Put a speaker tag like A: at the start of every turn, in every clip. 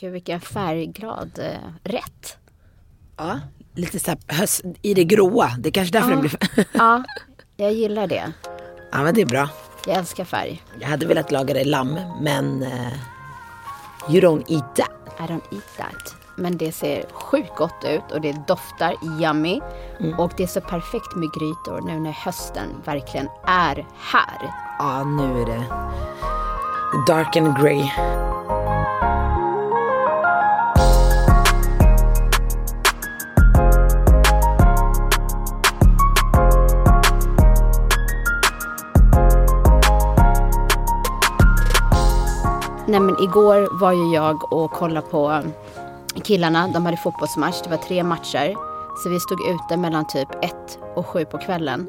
A: Gud vilken färgglad eh, rätt.
B: Ja, lite så här i det gråa. Det är kanske därför den blir...
A: Ja, jag gillar det.
B: ja, men det är bra.
A: Jag älskar färg.
B: Jag hade velat laga det lamm, men... Uh, you don't eat that.
A: I don't eat that. Men det ser sjukt gott ut och det doftar yummy. Och det är så perfekt med grytor nu när hösten verkligen är här.
B: Ja, nu är det dark and grey.
A: Nej men igår var ju jag och kollade på killarna. De hade fotbollsmatch. Det var tre matcher. Så vi stod ute mellan typ ett och sju på kvällen.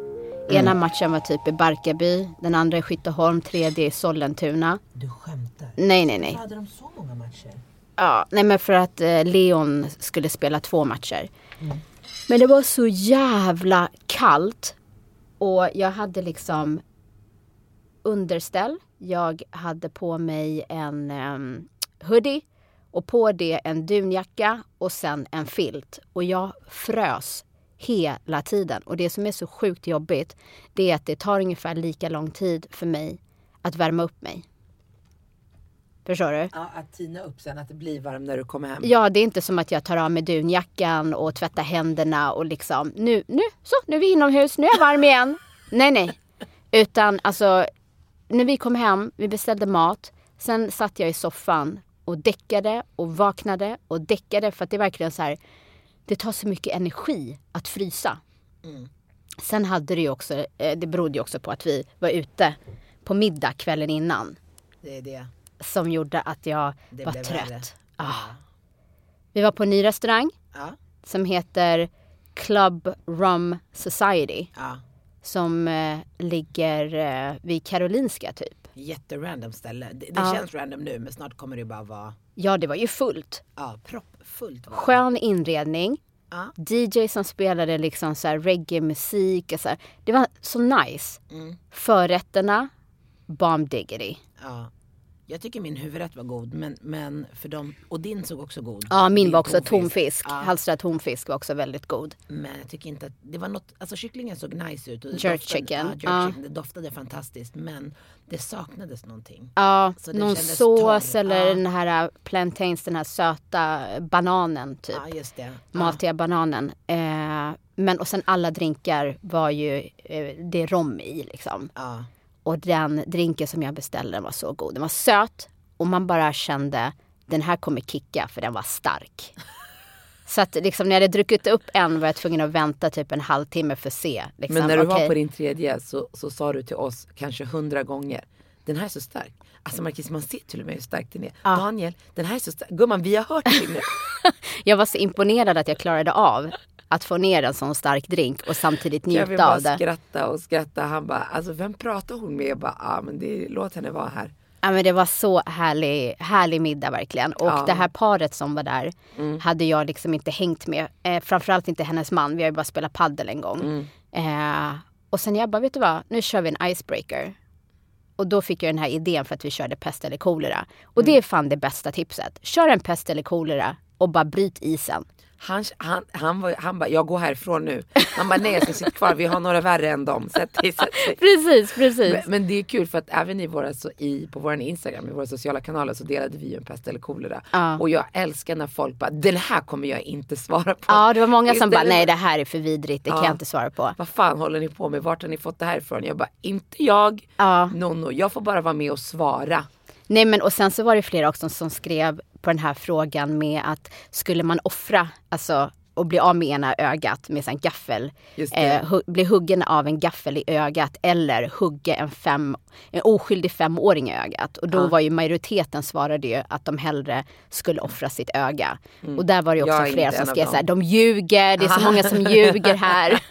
A: Ena matchen var typ i Barkarby, den andra i Skytteholm, tredje i Sollentuna.
B: Du skämtar?
A: Nej, nej, nej.
B: Hade de så många matcher?
A: Ja, nej men för att eh, Leon skulle spela två matcher. Men det var så jävla kallt. Och jag hade liksom underställ. Jag hade på mig en um, hoodie och på det en dunjacka och sen en filt. Och jag frös hela tiden. Och det som är så sjukt jobbigt det är att det tar ungefär lika lång tid för mig att värma upp mig. Förstår du?
B: Ja, att tina upp sen, att det blir varmt när du kommer hem.
A: Ja, det är inte som att jag tar av mig dunjackan och tvättar händerna och liksom nu, nu, så, nu är vi inomhus, nu är jag varm igen. nej, nej. Utan alltså, när vi kom hem, vi beställde mat, sen satt jag i soffan och däckade och vaknade och däckade för att det är verkligen så här, det tar så mycket energi att frysa. Sen hade det ju också, eh, det berodde ju också på att vi var ute på middag kvällen innan
B: Det är det.
A: som gjorde att jag
B: Det
A: var trött. Ah. Vi var på en ny restaurang
B: Ja.
A: som heter Club Rum Society.
B: ja.
A: Som eh, ligger eh, vid Karolinska typ.
B: Jätterandom ställe. Det, det
A: Ja.
B: känns random nu men snart kommer det bara vara
A: Ja, det var ju fullt.
B: ja, proppfullt.
A: Skön inredning.
B: Ja.
A: DJ som spelade liksom så reggae-musik. Och så här. Det var så nice.
B: Mm.
A: Förrätterna, bomb diggity.
B: Ja. Jag tycker min huvudrätt var god men, men för dem, och din såg också god.
A: Ja, min
B: Din
A: var också tonfisk.
B: Ja.
A: Halstrad tonfisk var också väldigt god.
B: Men jag tycker inte att det var något, alltså kycklingen såg nice ut. Och
A: Jerk
B: doftade,
A: chicken,
B: Ja, jerk
A: ja.
B: chicken, det doftade fantastiskt men det saknades någonting.
A: Ja,
B: Så
A: någon sås
B: torr.
A: eller
B: Ja.
A: den här äh, plantains, den här söta bananen typ.
B: Ja just det.
A: Matiga bananen. Eh, men och sen alla drinkar var ju eh, det är rom i liksom.
B: Ja.
A: Och den drinken som jag beställde den var så god. Den var söt och man bara kände den här kommer kicka för den var stark. Så att liksom när jag hade druckit upp en var jag tvungen att vänta typ en halvtimme för att se. Liksom,
C: Men när du var på din tredje så, så sa du till oss kanske hundra gånger den här är så stark. Alltså Marquis man ser till och med hur stark den är. Daniel, den här är så stark. Gumman vi har hört dig nu.
A: Jag var så imponerad att jag klarade av att få ner en sån stark drink och samtidigt njuta
C: bara
A: av det.
C: skratta och skratta. Han bara, alltså vem pratar hon med? Jag bara, ah, men det, låt henne vara här.
A: Ja, men det var så härlig, härlig middag verkligen. Och
C: Ja. Mm.
A: det här paret som var där hade jag liksom inte hängt med. Eh, framförallt inte hennes man. Vi har ju bara spelat paddel en gång.
C: Mm.
A: Eh, och sen jag bara, vet du vad? Nu kör vi en icebreaker. Och då fick jag den här idén för att vi körde pest eller kolera. Och
C: Mm.
A: det är fan det bästa tipset. Kör en pest eller kolera och bara bryt isen.
C: Han, han, han, var, han bara, jag går härifrån nu. Han bara, nej jag ska sitta kvar, vi har några värre än dem. Sätt dig, sätt dig.
A: Precis, precis.
C: Men, men det är kul för att även i våra, så i, på vår Instagram, i våra sociala kanaler så delade vi ju en pest eller kolera.
A: Ja.
C: Och jag älskar när folk bara, den här kommer jag inte svara på.
A: Ja, det var många som bara, nej det här är för vidrigt, det kan
C: Ja.
A: jag inte svara på.
C: Vad fan håller ni på med? Vart har ni fått det här ifrån? Jag bara, inte jag.
A: Ja.
C: Nonno, jag får bara vara med och svara.
A: Nej men och sen så var det flera också som skrev på den här frågan med att skulle man offra, alltså och blir av med ena ögat med en gaffel. Eh, hu- blir huggen av en gaffel i ögat eller hugga en, fem, en oskyldig femåring i ögat. Och då var ju majoriteten svarade ju att de hellre skulle offra sitt öga. Och där var det också flera som skrev så här, de ljuger, det är så många som ljuger här.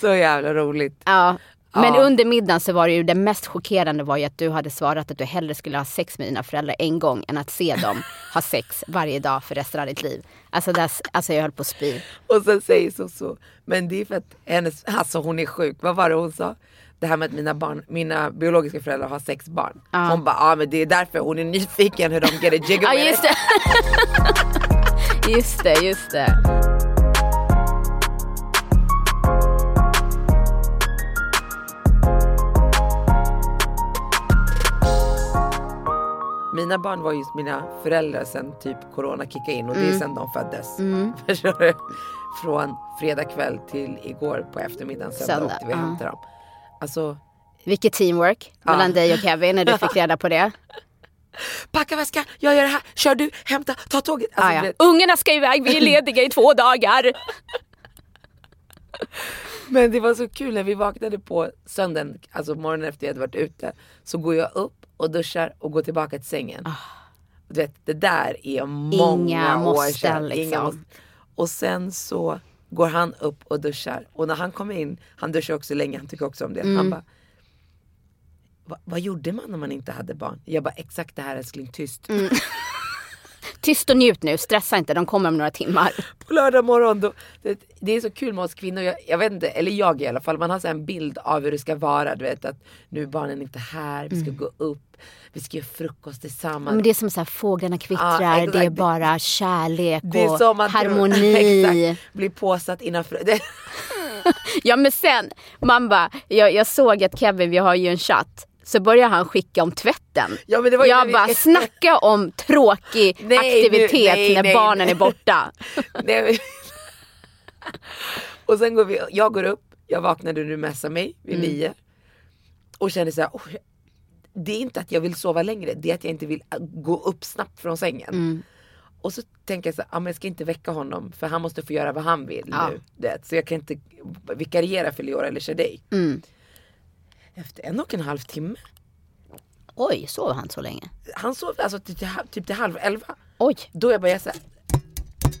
C: Så jävla roligt.
A: Ja. Men
C: Ja.
A: under middagen så var det ju det mest chockerande var ju att du hade svarat att du hellre skulle ha sex med dina föräldrar en gång än att se dem ha sex varje dag för resten av ditt liv. Alltså, där, alltså jag höll på att spy.
C: Och sen säger så så. Men det är för att hennes, alltså hon är sjuk. Vad var det hon sa? Det här med att mina barn, mina biologiska föräldrar har sex barn. Hon bara, ja men det är därför hon är nyfiken hur de get a jiggle
A: Ja just det. just det, just det.
C: Mina barn var just mina föräldrar sen typ corona kickade in och
A: Mm.
C: det är sen de föddes. Förstår du? Från fredag kväll till igår på eftermiddagen söndag,
A: Söndag,
C: åkte vi och
A: ja.
C: hämtade dem. Alltså,
A: Vilket teamwork mellan dig och Kevin när du fick reda på det.
C: packa väskan, jag gör det här, kör du, hämta, ta tåget. Alltså,
A: Ah, ja.
C: du vet,
A: Ungarna ska iväg, vi är lediga i två dagar.
C: Men det var så kul när vi vaknade på söndagen, alltså morgonen efter jag hade varit ute. Så går jag upp och duschar och går tillbaka till sängen. Du vet, det där är många.
A: Inga
C: år
A: måsten,
C: sedan. Inga
A: liksom.
C: måsten. Och sen så går han upp och duschar. Och när han kommer in, han duschar också länge, han tycker också om det.
A: Mm.
C: Han bara, "Va- vad gjorde man när man inte hade barn? Jag bara, exakt det här älskling, tyst.
A: Mm. Tyst och njut nu, stressa inte, de kommer om några timmar.
C: på lördag morgon. Då, det, det är så kul med oss kvinnor. Jag, jag vet inte, eller jag i alla fall. Man har så en bild av hur det ska vara. Du vet att nu är barnen inte här. Vi ska gå upp. Vi ska göra frukost tillsammans.
A: Mm. Men det är som så här, fåglarna kvittrar,
C: Ja, exakt.
A: det är bara kärlek och
C: som att
A: harmoni.
C: Exakt, bli påsatt innanför. Det,
A: Ja men sen, man bara, jag, jag såg att Kevin, vi har ju en chatt. Så börjar han skicka om tvätten.
C: Ja, när
A: jag
C: vi-
A: bara, snacka om tråkig
C: Nej,
A: aktivitet
C: nu- nej,
A: när
C: nej,
A: barnen är borta.
C: Men- och sen går vi, jag går upp, jag vaknade nu messar mig vid
A: Mm.
C: nio. Och känner så här, "Oj, det är inte att jag vill sova längre, det är att jag inte vill äh, gå upp snabbt från sängen.
A: Mm.
C: Och så tänker jag så här, ah, men jag ska inte väcka honom för han måste få göra vad han vill
A: Ja.
C: nu. Det, så jag kan inte vikariera för Leora eller Shadej.
A: Mm.
C: Efter en och en halv timme,
A: Oj, sov han så länge?
C: han sov alltså typ till, typ till halv elva.
A: Oj.
C: Då jag bara jag så här,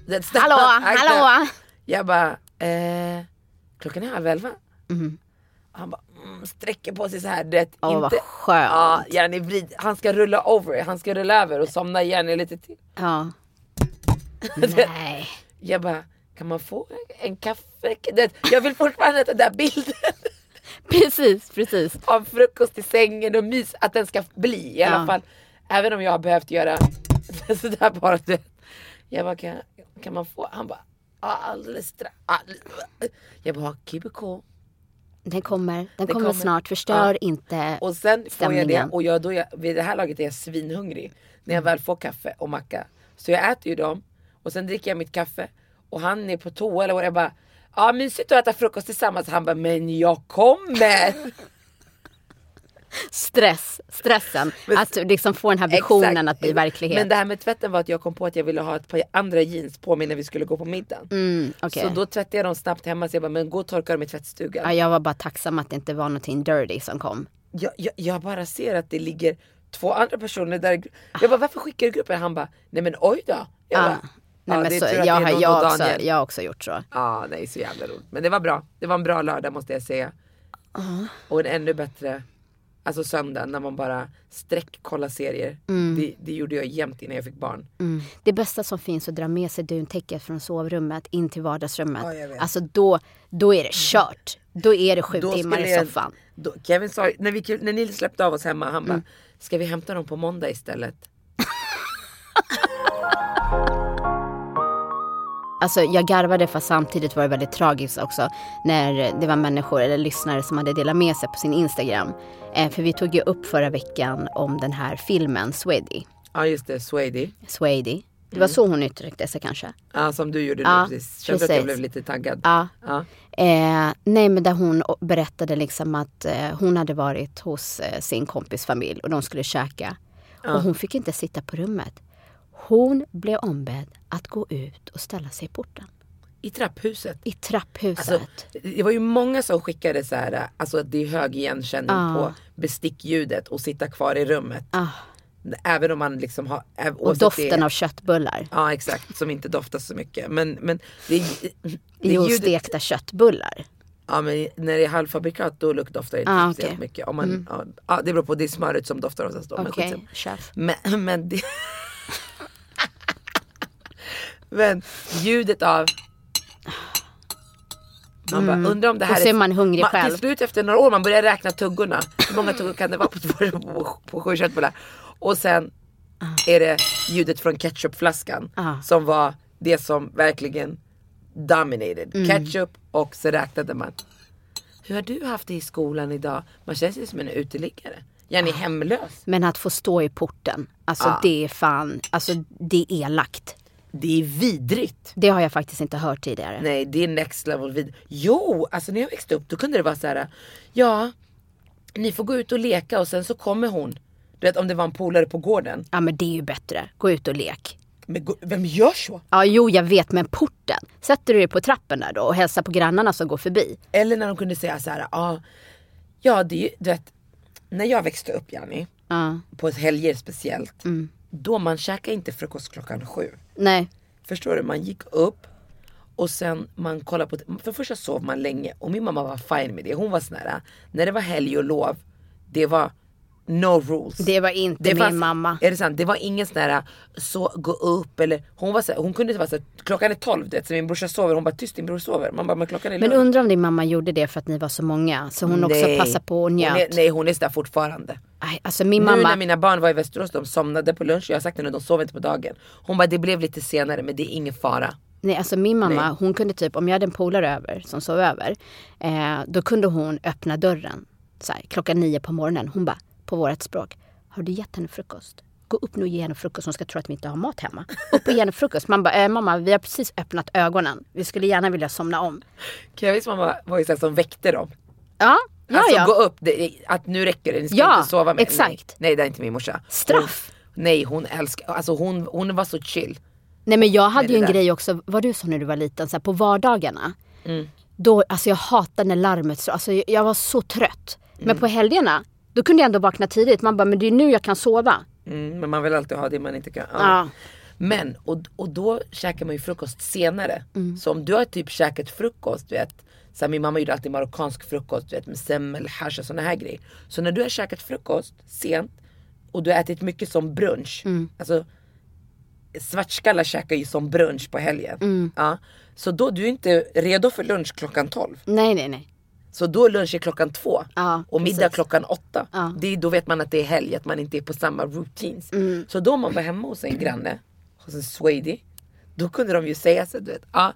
C: det- stanna,
A: Hallå, hallå.
C: Jag bara, eh, klockan är halv elva.
A: Mhm.
C: Han bara mm, sträcker på sig så här. Det,
A: Åh, vad
C: inte,
A: skönt.
C: Ja, gärna vrid. Han ska rulla over, han ska rulla över och somna gärna lite till.
A: Ja. Nej.
C: Jag bara, kan man få en kaffe? Det, jag vill fortfarande att den där bilden
A: Precis, precis.
C: av frukost i sängen och mys, att den ska bli i alla
A: Ja.
C: fall. Även om jag har behövt göra sådär bara. Du. Jag bara, kan, kan man få? Han bara, "Ja, alldeles strax. Jag bara, keep it cool.
A: Den kommer, den
C: Det
A: kommer,
C: kommer.
A: snart. Förstör
C: Ja.
A: inte
C: Och sen får jag det
A: stämningen.
C: och jag, då jag, vid det här laget är jag svinhungrig. När jag väl får kaffe och macka. Så jag äter ju dem och sen dricker jag mitt kaffe och han är på toa eller vad jag bara Ja mysigt att äta frukost tillsammans. Han bara men jag kommer.
A: stress, stressen. att liksom få den här visionen
C: Exakt.
A: att bli verklighet.
C: Men det här med tvätten var att jag kom på att jag ville ha ett par andra jeans på mig när vi skulle gå på middagen.
A: mm, okej.
C: Så då tvättade jag dem snabbt hemma så jag bara men gå och torka dem i tvättstugan.
A: ja, jag var bara tacksam att det inte var någonting dirty som kom.
C: jag, jag, jag bara ser att det ligger två andra personer där. Jag bara varför skickar du gruppen? Han bara nej men oj då. Jag bara,
A: Ah. Nej,
C: ja,
A: men så, jag, har, jag, också,
C: Daniel.
A: jag har också gjort så.
C: Ja, nej så jävla roligt. Men det var bra. Det var en bra lördag måste jag säga. Och en ännu bättre Alltså söndag när man bara sträckkollar serier.
A: Mm.
C: Det, det gjorde jag jämt innan jag fick barn.
A: Det bästa som finns att dra med sig duntäcket från sovrummet in till vardagsrummet.
C: Ja,
A: alltså då, då är det kört. Då är det sju
C: Då
A: timmar i soffan.
C: Då, Kevin sa, när, vi, när ni släppte av oss hemma, han
A: Mm.
C: bara Ska vi hämta dem på måndag istället?
A: Alltså jag garvade fast samtidigt var det väldigt tragiskt också när det var människor eller lyssnare som hade delat med sig på sin Instagram. Eh, för vi tog ju upp förra veckan om den här filmen Swedy.
C: Ja just det, Swady.
A: Swady. Det var så hon uttryckte sig kanske.
C: Ja som du gjorde
A: Ja,
C: nu precis. Kände att jag
A: precis.
C: blev lite taggad.
A: Ja.
C: Ja.
A: Eh, nej men där hon berättade liksom att eh, hon hade varit hos eh, sin kompis familj och de skulle käka. Och hon fick inte sitta på rummet. Hon blev ombedd att gå ut och ställa sig i porten.
C: I trapphuset.
A: I trapphuset.
C: Alltså, det var ju många som skickade så här, alltså att det är hög igenkänning
A: Ah.
C: på bestickljudet och sitta kvar i rummet.
A: ah,
C: Även om man liksom har... äv-
A: och doften
C: det,
A: av köttbullar.
C: Ja exakt, som inte doftar så mycket. Men, men det, är- det
A: Jo,
C: ljudet,
A: stekta köttbullar.
C: ja, men när det är halvfabrikat då doftar det inte
A: Ah,
C: speciellt
A: okej.
C: mycket. Om man, ja, ja, det beror på, det är smöret som doftar oftast då.
A: Okej,
C: skitsamma.
A: chef.
C: Men, men, det... men ljudet av... Man bara undrar om det här
A: Mm. Då ser man hungrig själv.
C: Till slut efter några år man börjar räkna tuggorna. Hur många tuggor kan det vara på, på, på, på sju köttbullar? Och sen är det ljudet från ketchupflaskan.
A: Ah.
C: Som var det som verkligen dominated.
A: Mm.
C: Ketchup och så räknade man. Hur har du haft det i skolan idag? Man känns ju som en uteliggare. Gärna
A: Ah.
C: hemlös.
A: Men att få stå i porten, alltså
C: Ja.
A: det är fan, alltså det är elakt.
C: Det är vidrigt.
A: Det har jag faktiskt inte hört tidigare.
C: Nej det är next level vid. Jo, alltså när jag växte upp då kunde det vara så här. Ja, ni får gå ut och leka och sen så kommer hon. Du vet om det var en polare på gården.
A: Ja men det är ju bättre, gå ut och lek.
C: Men vem gör så?
A: Ja jo jag vet men porten, sätter du dig på trappen där då och hälsar på grannarna som går förbi.
C: Eller när de kunde säga så här. Ja, ja det är ju, du vet. När jag växte upp Janni,
A: Ja.
C: på helger speciellt. Då man käkade inte frukost klockan sju.
A: Nej,
C: Förstår du? Man gick upp och sen man kollade på, för det första sov man länge och min mamma var fine med det. Hon var sån här, när det var helg och lov, det var no rules.
A: det var inte
C: Det
A: min
C: fanns-
A: mamma.
C: Är det sant? Det var ingen sån där så gå upp eller hon var så hon kunde inte vara så klockan är 12 du vet, så min brorsa sover, hon bara tyst din bror sover. Man bara men klockan är
A: Men
C: lunch.
A: undrar om din mamma gjorde det för att ni var så många så hon också
C: Nej.
A: passade på och
C: Hon
A: njöt.
C: är, nej hon är sådär fortfarande.
A: Nej, alltså min
C: Nu
A: mamma,
C: när mina barn var i Västerås, de somnade på lunch, jag har sagt det nu, de sov inte på dagen. Hon bara det blev lite senare men det är ingen fara.
A: nej, alltså min mamma
C: Nej.
A: hon kunde typ, om jag hade en polare över som sov över, eh, då kunde hon öppna dörren så här, klockan nio på morgonen. Hon bara, på vårt språk, har du gett henne frukost? Gå upp nu och ge henne frukost, hon ska tro att vi inte har mat hemma. Upp och ge henne frukost. Man bara, eh, mamma vi har precis öppnat ögonen. Vi skulle gärna vilja somna om.
C: Kevis mamma var ju såhär som väckte dem.
A: Ja, ja,
C: alltså
A: ja.
C: gå upp, det, att nu räcker det, ni ska
A: Ja,
C: inte sova mer.
A: exakt.
C: Nej, nej det är inte min morsa.
A: Straff.
C: Hon, nej hon älskar, alltså hon, hon var så chill.
A: Nej men jag hade ju en
C: där.
A: grej också, vad du sa när du var liten, så här, på vardagarna.
C: Mm.
A: Då, alltså jag hatade när larmet slog, alltså jag, jag var så trött.
C: Mm.
A: Men på helgerna, då kunde jag ändå vakna tidigt. Man bara, men det är nu jag kan sova.
C: Mm, men man vill alltid ha det man inte kan. Ja.
A: Ja.
C: Men, och, och då käkar man ju frukost senare.
A: Mm.
C: Så om du har typ käkat frukost, du vet. Så här, min mamma gjorde alltid marockansk frukost, du vet med semmel, hash och såna här grejer. Så när du har käkat frukost sent och du har ätit mycket som brunch.
A: Mm.
C: Alltså svartskallar käkar ju som brunch på helgen.
A: Mm.
C: Ja. Så då du är inte redo för lunch klockan 12.
A: Nej, nej, nej.
C: Så då är lunch är klockan två
A: Ja,
C: och middag
A: precis.
C: klockan åtta.
A: Ja.
C: Det är, då vet man att det är helg, att man inte är på samma routines.
A: Mm.
C: Så då om man var hemma hos en granne, hos en swady, då kunde de ju säga så du vet, ja,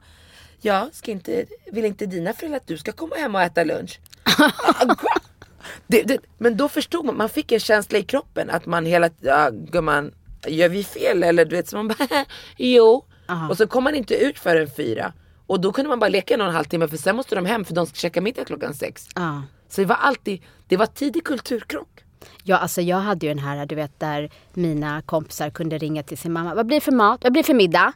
C: ja ska inte, vill inte dina föräldrar att du ska komma hem och äta lunch? det, det, men då förstod man, man fick en känsla i kroppen att man hela ja, gumman, gör vi fel eller du vet så man bara jo.
A: Aha.
C: Och så kom man inte ut förrän fyra. Och då kunde man bara leka en och en halv timme för sen måste de hem för de ska käka middag klockan sex.
A: Ja.
C: Så det var alltid, det var tidig kulturkrock.
A: Ja, alltså jag hade ju den här, du vet, där mina kompisar kunde ringa till sin mamma. Vad blir det för mat? Vad blir det för middag?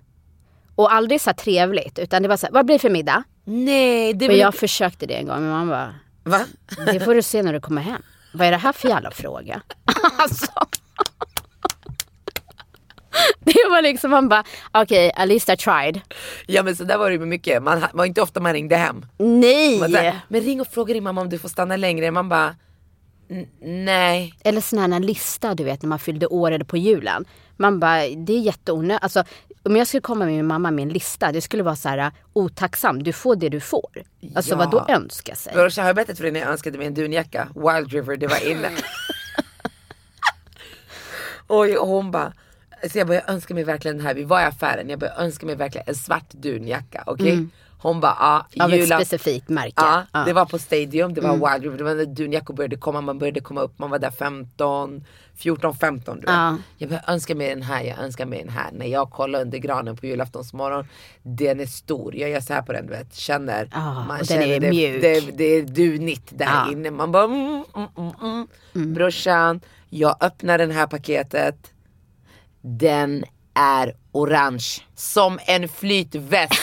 A: Och aldrig så här trevligt, utan det var så här, vad blir det för middag?
C: Nej, det var
A: jag försökte det en gång, men mamma bara,
C: Va?
A: det får du se när du kommer hem. Vad är det här för jävla fråga? alltså. Det var liksom, man bara, okej, at least I tried.
C: Ja men så där var det med mycket, man var inte ofta man ringde hem.
A: Nej!
C: Såhär, men ring och fråga din mamma om du får stanna längre. Man bara, "N- nej.
A: Eller sån här lista du vet när man fyllde år eller på julen. Man bara, det är jätteonödigt. Alltså, om jag skulle komma med min mamma med en lista, det skulle vara så här otacksam. Du får det du får. Alltså
C: Ja.
A: vad då önska sig?
C: Brorsan har jag berättat för dig när jag önskade mig en dunjacka, Wild River, det var inne. Oj, och hon bara, så jag bara, jag önskar mig verkligen den här, vi var i affären, jag bara, jag önskar mig verkligen en svart dunjacka, okej? Hon bara, ja,
A: Av ett specifikt märke.
C: Ja,
A: Ja.
C: det var på Stadium, det var Wild River, det var när dunjackor började komma, man började komma upp, man var där 15, 14, 15 du vet.
A: Ja.
C: Jag bara, jag önskar mig den här, jag önskar mig den här. När jag kollar under granen på julaftonsmorgon, den är stor, jag gör så här på den du vet, känner. Man
A: och den är
C: det,
A: mjuk.
C: Det, det är dunigt där inne. Man bara, mm, mm, mm, mm. Brorsan, jag öppnar det här paketet. Den är orange. Som en flytväst.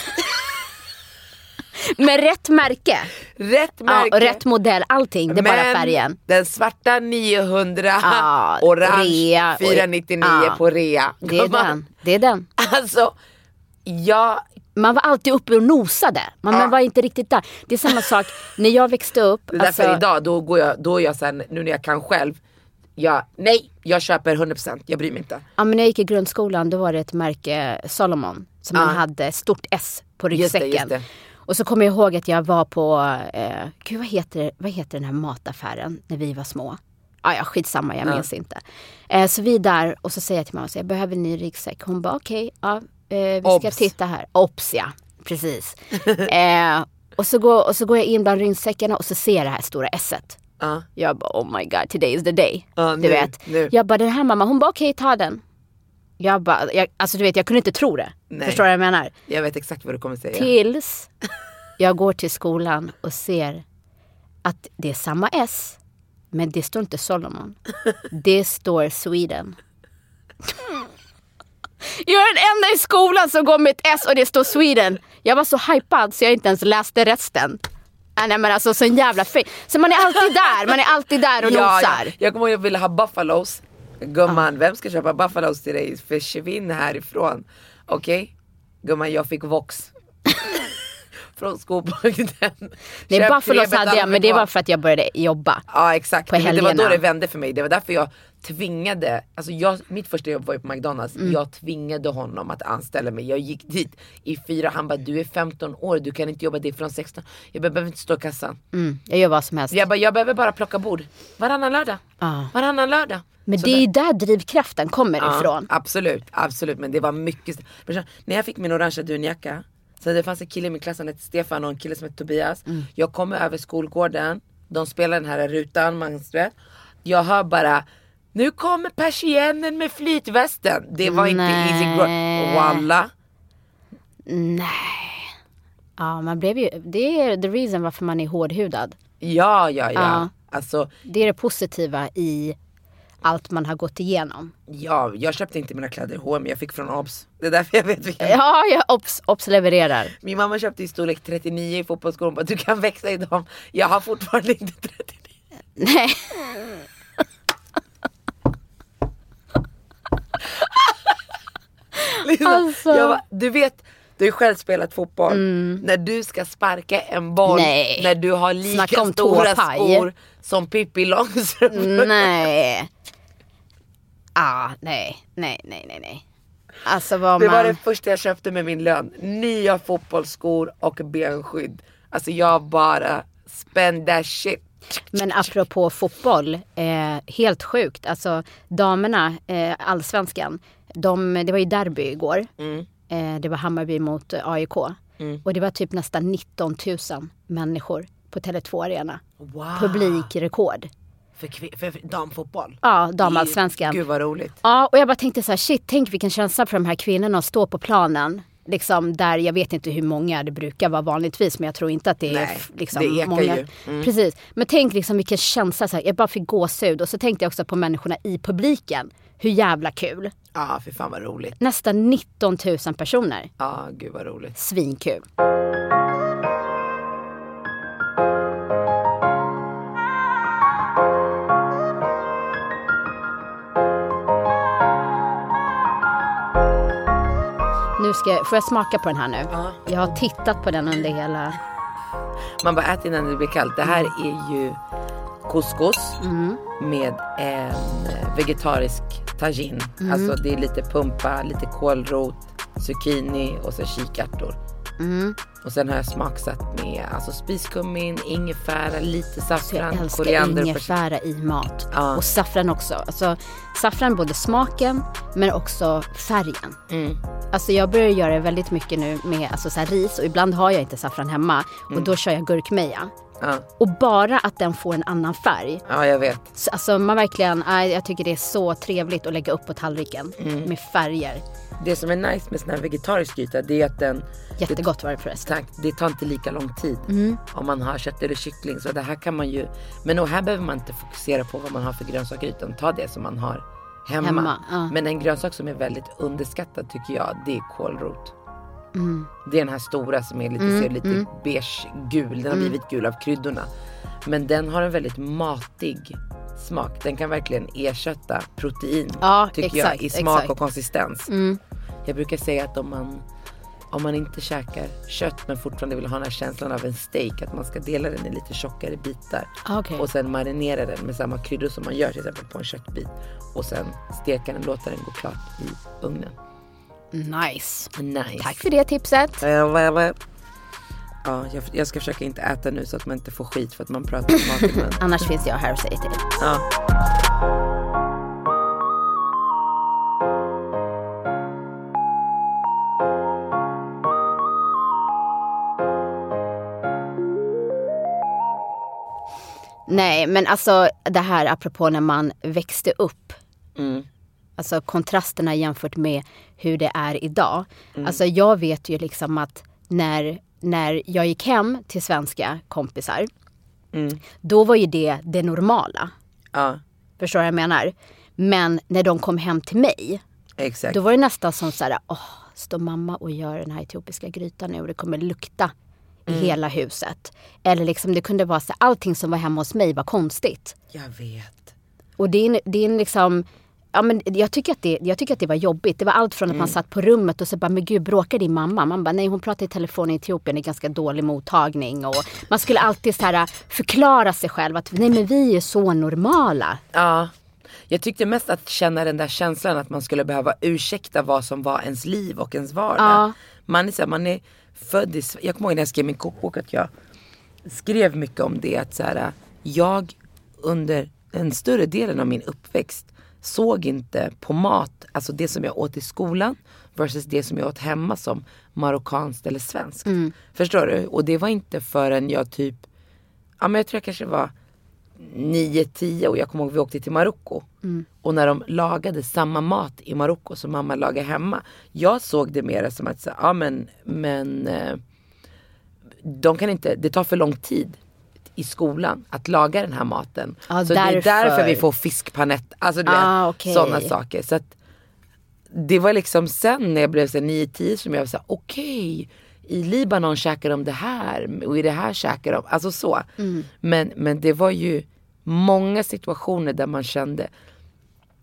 A: Med rätt märke.
C: Rätt
A: Ja,
C: märke.
A: och rätt modell, allting. Det är bara
C: Men
A: färgen.
C: den svarta 900,
A: Ja,
C: orange
A: rea och-
C: 499
A: ja.
C: på rea.
A: Det är den. Det är den.
C: Alltså, jag,
A: Man var alltid uppe och nosade. Man, man var inte riktigt där. Det är samma sak när jag växte upp.
C: det är därför
A: alltså-
C: idag, då, går jag, då är jag sen, nu när jag kan själv, jag, nej, jag köper 100%, jag bryr mig inte.
A: Ja, men när jag gick i grundskolan då var det ett märke Solomon som man hade stort S på
C: Just det,
A: ryggsäcken.
C: just det.
A: Och så kommer jag ihåg att jag var på, eh, gud vad heter, vad heter den här mataffären när vi var små? Ah, ja, skitsamma, jag minns inte. Eh, så vi är där och så säger jag till mamma, så jag behöver en ny ryggsäck. Hon bara okej, ja, eh, vi ska
C: Obs.
A: titta här. Ops ja, precis. eh, och, så går, och så går jag in bland ryggsäckarna och så ser jag det här stora S-et.
C: Ja.
A: Jag bara oh my god, today is the day.
C: Ja,
A: du
C: nu,
A: vet.
C: nu.
A: Jag bara den här mamma, hon bara okej ta den. Jag bara, jag, alltså du vet jag kunde inte tro det.
C: Nej.
A: Förstår du vad jag menar?
C: Jag vet exakt vad du kommer säga.
A: Tills jag går till skolan och ser att det är samma S. Men det står inte Solomon. Det står Sweden. Jag är den enda i skolan som går med ett S och det står Sweden. Jag var så hypad så jag inte ens läste resten. Nej men alltså sån jävla fe- Så man är alltid där, man är alltid där och
C: Ja, ja.
A: nosar.
C: Jag kommer ihåg jag ville ha buffalos. Gumman, vem ska köpa buffalos till dig? Försvinn härifrån. Okej? Gumman, jag fick Vox. Från skobakten.
A: Nej
C: Köp
A: Buffalos hade jag men det var för att jag började jobba.
C: Ja exakt,
A: på
C: men det var då det vände för mig. Det var därför jag tvingade, alltså jag, mitt första jobb var ju på McDonalds.
A: Mm.
C: Jag tvingade honom att anställa mig. Jag gick dit i fyra, han bara du är 15 år, du kan inte jobba dit från 16. Jag behöver inte stå i kassan.
A: Mm, jag gör vad som helst.
C: Jag bara, jag behöver bara plocka bord. Varannan lördag.
A: Ja.
C: Varannan lördag.
A: Men
C: Så
A: det är ju där drivkraften kommer
C: Ja,
A: ifrån.
C: Absolut, absolut. Men det var mycket. När jag fick min orangea dunjacka. Så det fanns en kille i min klass som hette Stefan och en kille som hette Tobias.
A: Mm.
C: Jag kommer över skolgården. De spelar den här rutan, man vet. Jag hör bara nu kommer persiennen med flytvästen. Det var inte easy growth. Walla.
A: Nej. Ja, man blev ju, det är the reason varför man är hårdhudad.
C: Ja, ja, ja.
A: Ja.
C: Alltså,
A: Det är det positiva i allt man har gått igenom.
C: ja, jag köpte inte mina kläder i H&M, jag fick från Obs. Det är därför jag vet vilka.
A: Ja, jag obs, obs levererar.
C: Min mamma köpte i storlek 39 i fotbollsskor. Hon bara, du kan växa i dem. Jag har fortfarande inte 39.
A: Nej.
C: Liksom,
A: Alltså.
C: jag bara, du vet, du har själv spelat fotboll. När du ska sparka en boll,
A: Mm. Nej.
C: när du har lika stora
A: tåpaj.
C: skor som Pippi Långstrump.
A: Nej. Ah, nej, nej, nej, nej, nej. Alltså vad
C: Det
A: man...
C: var det första jag köpte med min lön. Nya fotbollsskor och benskydd. Alltså jag bara spend that shit.
A: Men apropå fotboll, eh, helt sjukt. Alltså damerna, eh, allsvenskan, de, det var ju derby igår.
C: Mm.
A: Eh, det var Hammarby mot eh, AIK. Och det var typ nästan 19 000 människor på Tele2 Arena.
C: Wow.
A: Publikrekord.
C: För, för damfotboll.
A: Ja, damallsvenskan.
C: Gud vad roligt.
A: Ja, och jag bara tänkte så här, shit, tänk vilken känsla för de här kvinnorna att stå på planen. Liksom där, jag vet inte hur många det brukar vara vanligtvis, men jag tror inte att det är
C: Nej,
A: liksom,
C: det
A: många.
C: Mm.
A: Precis. Men tänk liksom vilken känsla, så här, jag bara fick gåshud. Och så tänkte jag också på människorna i publiken. Hur jävla kul.
C: Ja, för fan vad roligt.
A: Nästan 19 000 personer.
C: Ja, gud vad roligt.
A: Svinkul. Ska får jag smaka på den här nu?
C: Ja.
A: Jag har tittat på den under hela...
C: Man bara ät innan det blir kallt. Det här är ju couscous med en vegetarisk tagine. Alltså det är lite pumpa, lite kålrot, zucchini och så kikärtor. Och sen har jag smaksatt med alltså spiskummin, ingefära, lite
A: jag
C: saffran,
A: älskar
C: koriander och persilja.
A: ingefära i mat.
C: Ja.
A: Och saffran också. Alltså, saffran både smaken men också färgen.
C: Mm.
A: Alltså jag börjar göra väldigt mycket nu med alltså, så ris och ibland har jag inte saffran hemma.
C: Mm.
A: Och då kör jag gurkmeja.
C: Ja,
A: Och bara att den får en annan färg.
C: ja, jag vet.
A: Så, alltså man verkligen, jag tycker det är så trevligt att lägga upp på tallriken.
C: Mm.
A: Med färger.
C: Det som är nice med sån här vegetarisk gryta det är att den
A: Jättegott var det förresten.
C: Tack. Det tar inte lika lång tid
A: Mm.
C: om man har kött eller kyckling. Så det här kan man ju, men här behöver man inte fokusera på vad man har för grönsaker utan ta det som man har hemma.
A: Hemma, ja.
C: Men en grönsak som är väldigt underskattad tycker jag, det är kålrot.
A: Mm.
C: Det är den här stora som är lite, ser lite beige gul. Den har
A: Mm.
C: blivit gul av kryddorna. Men den har en väldigt matig smak. Den kan verkligen ersätta protein.
A: Ja,
C: tycker
A: exakt,
C: jag i smak
A: exakt. Mm.
C: och konsistens. Jag brukar säga att om man, om man inte käkar kött men fortfarande vill ha den här känslan av en steak. Att man ska dela den i lite tjockare bitar.
A: Ah, okej.
C: Och sen marinera den med samma kryddor som man gör till exempel på en köttbit. Och sen steka den, låta den gå klart i ugnen.
A: Nice.
C: Nice.
A: Tack för det tipset.
C: Ja, jag, jag ska försöka inte äta nu så att man inte får skit för att man pratar om mat. Men,
A: Annars finns jag här och säger till.
C: ja.
A: Nej, men alltså det här apropå när man växte upp.
C: Mm.
A: Alltså kontrasterna jämfört med hur det är idag.
C: Mm.
A: Alltså jag vet ju liksom att när, när jag gick hem till svenska kompisar.
C: Mm.
A: Då var ju det det normala.
C: ja,
A: Förstår du vad jag menar? Men när de kom hem till mig.
C: exakt.
A: Då var det nästan som så här, åh, står mamma och gör den här etiopiska grytan nu och det kommer lukta i
C: Mm.
A: hela huset. Eller liksom det kunde vara så allting som var hemma hos mig var konstigt.
C: Jag vet.
A: Och det är, det är liksom, ja men jag tycker, att det, jag tycker att det var jobbigt. Det var allt från att
C: Mm.
A: man satt på rummet och så bara, men gud bråkar din mamma? Man bara, nej hon pratar i telefon i Etiopien, det är ganska dålig mottagning. Och man skulle alltid så här förklara sig själv att nej men vi är så normala.
C: Ja. Jag tyckte mest att känna den där känslan att man skulle behöva ursäkta vad som var ens liv och ens vardag.
A: Ja.
C: Man är, så här, man är född i Jag kommer ihåg när jag skrev min kokbok att jag skrev mycket om det. Att så här, jag under en större delen av min uppväxt såg inte på mat, alltså det som jag åt i skolan versus det som jag åt hemma som marockanskt eller svenskt. Förstår du? Och det var inte förrän jag typ, ja men jag tror jag kanske var 9-10 och jag kommer ihåg vi åkte till Marocko. Och när de lagade samma mat i Marocko som mamma lagade hemma. Jag såg det mer som att, så, ja men, men eh, de kan inte, det tar för lång tid i skolan att laga den här maten.
A: Ja,
C: så det är
A: därför.
C: därför vi får fiskpanett, alltså du
A: Ah,
C: vet,
A: okej.
C: sådana saker. Så att, det var liksom sen när jag blev så här 9-10 som jag var såhär, okej. I Libanon käkar de det här och i det här käkar de, alltså så. Men, men det var ju många situationer där man kände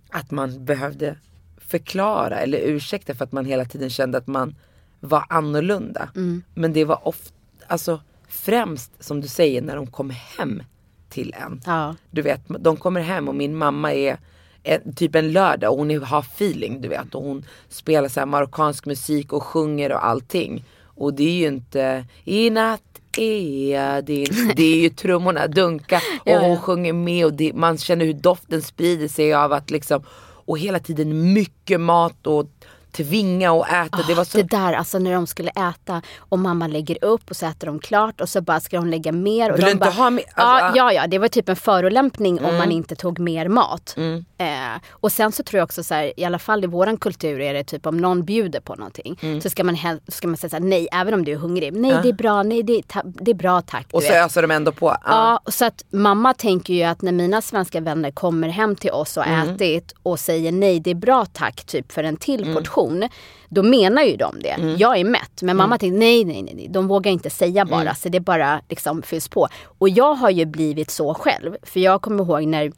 C: att man behövde förklara eller ursäkta för att man hela tiden kände att man var annorlunda. Men det var ofta, alltså främst som du säger när de kom hem till en.
A: Ja.
C: Du vet, de kommer hem och min mamma är en, typ en lördag och hon är, har feeling du vet. Och hon spelar så marockansk musik och sjunger och allting. Och det är ju inte i natt är din. Det är ju trummorna dunka och
A: Ja,
C: hon sjunger med och det, man känner hur doften sprider sig av att liksom och hela tiden mycket mat och tvinga och äta. det var så
A: Det där alltså när de skulle äta och mamma lägger upp och så äter de klart och så bara ska de lägga mer. Och
C: Vill
A: de
C: inte
A: bara,
C: ha mer?
A: ja,
C: Alltså, Mm.
A: ja, ja, det var typ en förolämpning om man inte tog mer mat. Eh, och sen så tror jag också så här, i alla fall i våran kultur är det typ om någon bjuder på någonting
C: Mm.
A: så ska man, ska man säga så här, nej även om du är hungrig. Nej det är bra, nej det är, det är bra tack.
C: och så
A: vet.
C: öser de ändå på. Ja.
A: Ja, så att mamma tänker ju att när mina svenska vänner kommer hem till oss och
C: Mm.
A: ätit och säger nej det är bra tack typ för en till
C: Mm.
A: Portion. Då menar ju de det. Jag är mätt. Men
C: Mm.
A: mamma tänker nej, nej, nej, nej. De vågar inte säga bara. Så det bara liksom fylls på. Och jag har ju blivit så själv. För jag kommer ihåg när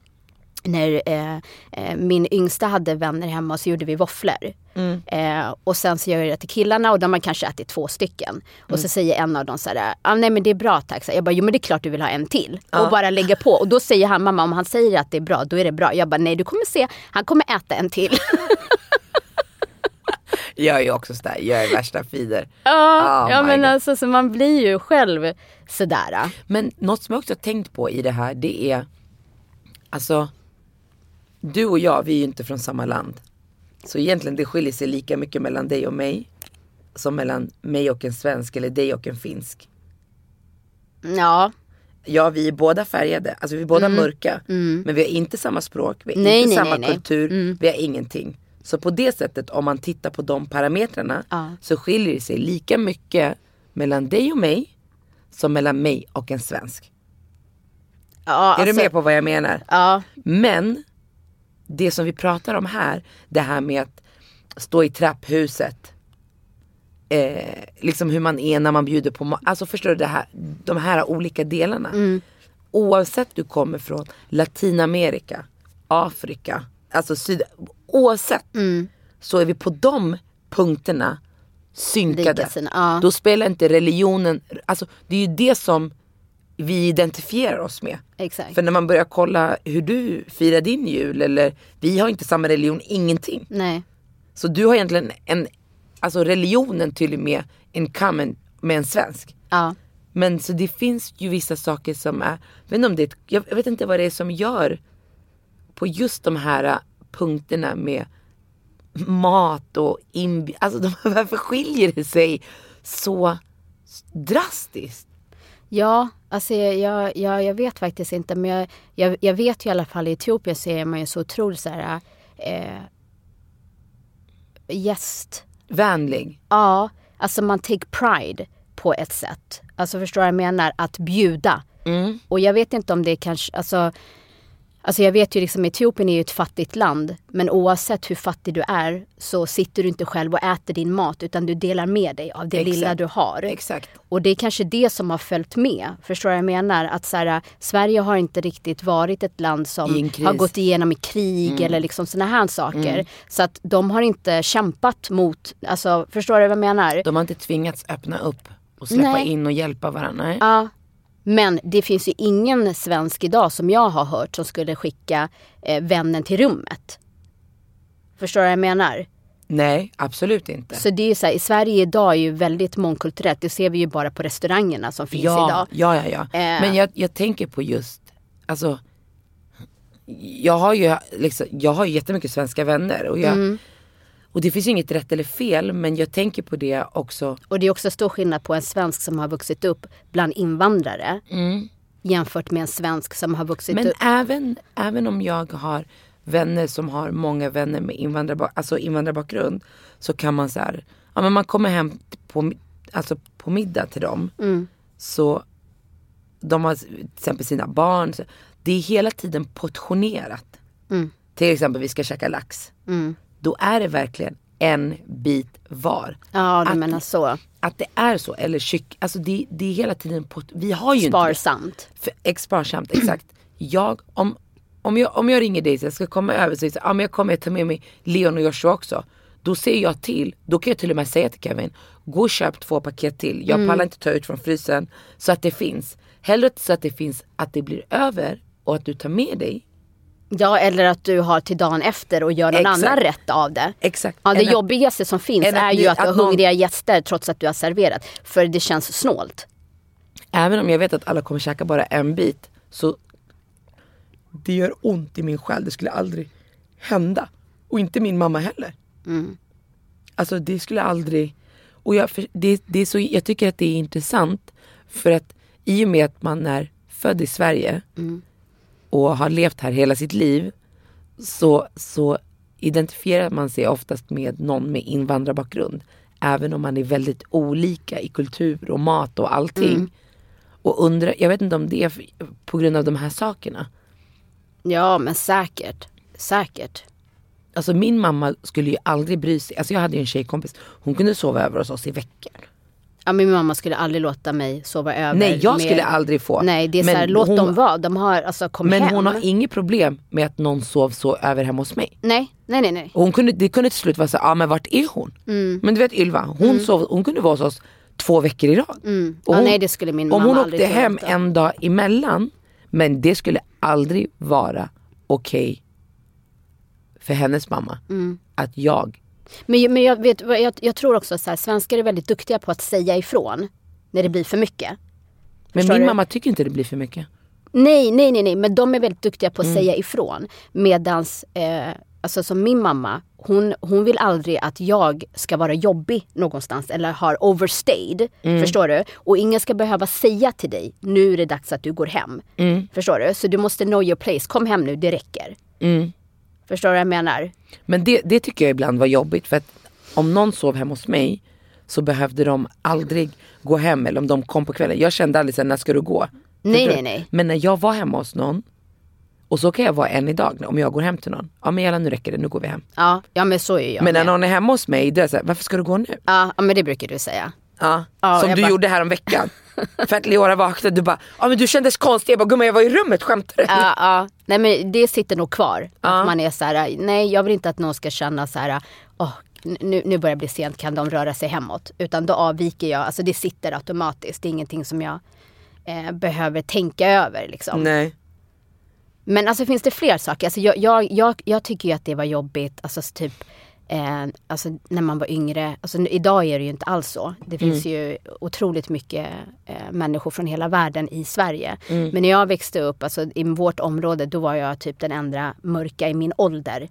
A: när eh, eh, min yngsta hade vänner hemma och så gjorde vi våfflor.
C: Mm.
A: Eh, och sen så gör jag det till killarna och de har kanske ätit två stycken. Och
C: Mm.
A: så säger en av dem så här, ah, nej men det är bra tack. Så jag bara, jo men det är klart du vill ha en till. Och bara lägga på. Och då säger han, mamma om han säger att det är bra, då är det bra. Jag bara, nej du kommer se, han kommer äta en till.
C: Jag är ju också sådär, jag är värsta feeder.
A: ja,
C: Oh
A: ja men
C: God.
A: alltså så man blir ju själv sådär.
C: Men något som jag också tänkt på i det här det är Alltså Du och jag vi är ju inte från samma land. Så egentligen det skiljer sig lika mycket mellan dig och mig. Som mellan mig och en svensk eller dig och en finsk.
A: Ja,
C: Ja vi är båda färgade, alltså vi är båda mörka. Men vi har inte samma språk, vi har
A: Mm. Nej,
C: inte
A: nej,
C: samma
A: nej,
C: kultur, vi har ingenting. Så på det sättet om man tittar på de parametrarna
A: Ja.
C: så skiljer det sig lika mycket mellan dig och mig som mellan mig och en svensk.
A: ja
C: Är du
A: alltså,
C: med på vad jag menar?
A: Ja,
C: Men det som vi pratar om här, det här med att stå i trapphuset. Eh, liksom hur man är när man bjuder på. Alltså förstår du det här, de här olika delarna. Oavsett du kommer från Latinamerika, Afrika, alltså syd, oavsett. Så är vi på de punkterna synkade.
A: Likasinnade, ja.
C: Då spelar inte religionen, alltså det är ju det som vi identifierar oss med.
A: Exakt.
C: För när man börjar kolla hur du firar din jul eller vi har inte samma religion, ingenting.
A: Nej.
C: Så du har egentligen en, alltså religionen till och med en common med en svensk.
A: Ja.
C: Men så det finns ju vissa saker som är, jag vet inte, om det, jag vet inte vad det är som gör på just de här punkterna med mat och inb... Alltså de, varför skiljer det sig så drastiskt?
A: Ja, alltså jag, jag, jag vet faktiskt inte. Men jag, jag, jag vet ju i alla fall i Etiopien så är man ju så otroligt så här eh, gäst.
C: Vänlig.
A: Ja, alltså man take pride på ett sätt. Alltså förstår du vad jag menar? Att bjuda. Och jag vet inte om det kanske, alltså Alltså jag vet ju liksom Etiopien är ju ett fattigt land. Men oavsett hur fattig du är så sitter du inte själv och äter din mat utan du delar med dig av det
C: Exakt.
A: lilla du har.
C: Exakt.
A: Och det är kanske det som har följt med. Förstår vad jag menar? Att så här, Sverige har inte riktigt varit ett land som.
C: Mm.
A: har gått igenom i krig eller liksom såna här saker. Så att de har inte kämpat mot, alltså förstår du vad jag menar?
C: De har inte tvingats öppna upp och släppa
A: Nej.
C: in och hjälpa varandra.
A: Ja. Men det finns ju ingen svensk idag som jag har hört som skulle skicka eh, vännen till rummet. Förstår du vad jag menar?
C: Nej, absolut inte.
A: Så det är ju så här, i Sverige idag är ju väldigt mångkulturellt. Det ser vi ju bara på restaurangerna som finns
C: ja,
A: idag.
C: ja, ja, ja.
A: Eh.
C: Men jag, jag tänker på just, alltså jag har ju liksom, jag har ju jättemycket svenska vänner och jag
A: Mm.
C: Och det finns inget rätt eller fel men jag tänker på det också.
A: Och det är också stor skillnad på en svensk som har vuxit upp bland invandrare jämfört med en svensk som har vuxit
C: Men
A: upp.
C: även, även om jag har vänner som har många vänner med invandrarbak, alltså invandrarbakgrund så kan man så här, ja men man kommer hem på, alltså på middag till dem så de har till exempel sina barn. Så det är hela tiden portionerat. Till exempel vi ska käka lax. Då är det verkligen en bit var.
A: Ja, du
C: att,
A: menar så.
C: Att det är så. Eller kyck, alltså det, det är hela tiden, port- vi har ju inte.
A: Sparsamt.
C: För, ex- sparsamt, exakt. Jag, om, om, jag, om jag ringer dig så jag ska komma över så jag, ja, men jag kommer ta med mig Leon och Joshua också. Då ser jag till, då kan jag till och med säga till Kevin, gå och köp två paket till. Jag pallar inte ta ut från frysen. Så att det finns. Hellre så att det finns, att det blir över och att du tar med dig.
A: Ja, eller att du har till dagen efter och gör någon
C: Exakt.
A: annan rätt av det.
C: Exakt.
A: Ja, det
C: att-
A: jobbigaste som finns
C: att
A: är ju
C: ni-
A: att du har
C: att någon-
A: hungriga gäster trots att du har serverat. För det känns snålt.
C: Även om jag vet att alla kommer käka bara en bit så det gör ont i min själ. Det skulle aldrig hända. Och inte min mamma heller. Alltså det skulle aldrig... Och jag, det, det är så, jag tycker att det är intressant för att i och med att man är född i Sverige och har levt här hela sitt liv så, så identifierar man sig oftast med någon med invandrarbakgrund. Även om man är väldigt olika i kultur och mat och allting. Och undrar, jag vet inte om det är på grund av de här sakerna.
A: Ja, men säkert. Säkert.
C: Alltså min mamma skulle ju aldrig bry sig. Alltså jag hade ju en tjejkompis. Hon kunde sova över hos oss i veckor.
A: Ja, min mamma skulle aldrig låta mig sova över.
C: Nej jag
A: med-
C: skulle aldrig få.
A: Nej, det är
C: Men
A: så här, låt
C: hon-
A: dem vara. De har, alltså kom
C: Men
A: hem.
C: hon har inget problem med att någon sov så över hemma hos mig.
A: Nej, nej, nej, nej.
C: Och hon kunde, det kunde till slut vara så ja ah, men vart är hon?
A: Mm.
C: Men du vet Ylva, hon, sov, hon kunde vara hos oss två veckor i rad. Och
A: Mm. Ja,
C: hon,
A: nej, det skulle min
C: Om
A: mamma
C: hon
A: aldrig
C: åkte hem
A: tillåta.
C: en dag emellan, men det skulle aldrig vara okej för hennes mamma.
A: Mm.
C: Att jag,
A: Men, men jag, vet, jag, jag tror också så här, svenskar är väldigt duktiga på att säga ifrån när det blir för mycket.
C: men
A: Förstår
C: min
A: du?
C: mamma tycker inte det blir för mycket.
A: Nej, nej, nej, nej, men de är väldigt duktiga på att
C: Mm.
A: säga ifrån. Medans, eh, alltså som min mamma, hon, hon vill aldrig att jag ska vara jobbig någonstans eller har overstayed.
C: Mm.
A: Förstår du? Och ingen ska behöva säga till dig, nu är det dags att du går hem.
C: Mm.
A: Förstår du? Så du måste know your place, kom hem nu, det räcker. Förstår du vad jag menar?
C: Men det, det tycker jag ibland var jobbigt för att om någon sov hemma hos mig så behövde de aldrig gå hem eller om de kom på kvällen. Jag kände aldrig såhär, när ska du gå?
A: Nej, nej, nej.
C: Men när jag var hemma hos någon Och så kan jag vara än idag om jag går hem till någon. Ja men Jalla nu räcker det, nu går vi hem.
A: Ja, ja men så är jag
C: men när
A: med.
C: någon är hemma hos mig, då är jag såhär, varför ska du gå nu?
A: Ja, ja men det brukar du säga.
C: Ja,
A: Ja,
C: som du
A: bara-
C: gjorde här om veckan. För att Leora vaknade, du bara, ja men du kändes konstig. Jag bara, gumman jag var i rummet, skämtar du?
A: Ja, ja. Nej men det sitter nog kvar.
C: Ja.
A: Att man är så här, nej jag vill inte att någon ska känna så här, åh nu, nu börjar det bli sent, kan de röra sig hemåt? Utan då avviker jag, alltså det sitter automatiskt. Det är ingenting som jag eh, behöver tänka över liksom.
C: Nej.
A: Men alltså finns det fler saker? Alltså, jag, jag, jag, jag tycker ju att det var jobbigt, alltså typ eh, alltså, när man var yngre. Alltså, idag är det ju inte alls så. Det finns ju otroligt mycket eh, människor från hela världen i Sverige. Men när jag växte upp, alltså, i vårt område, då var jag typ den enda mörka i min ålder.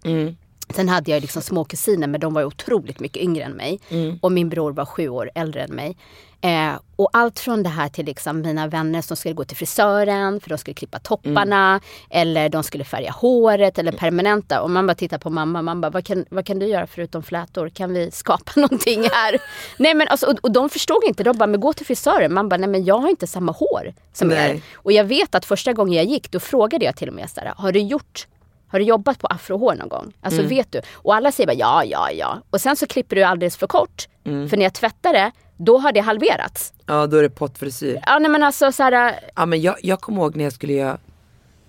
A: Sen hade jag liksom små kusiner men de var otroligt mycket yngre än mig. Och min bror var sju år äldre än mig. Eh, och allt från det här till liksom mina vänner som skulle gå till frisören för de skulle klippa topparna. Eller de skulle färga håret eller permanenta. Och man bara tittar på mamma, man bara vad kan, vad kan du göra förutom flätor? Kan vi skapa någonting här? nej men alltså, och, och de förstod inte, de bara men gå till frisören. Man bara nej men jag har inte samma hår som
C: Nej.
A: er. Och jag vet att första gången jag gick då frågade jag till och med så här, har du gjort har du jobbat på afrohår någon gång? Alltså vet du? Och alla säger bara ja, ja, ja. Och sen så klipper du alldeles för kort. För när jag tvättar det, då har det halverats.
C: Ja då är det pottfrisyr.
A: Ja nej men alltså så här,
C: Ja men jag, jag kommer ihåg när jag skulle göra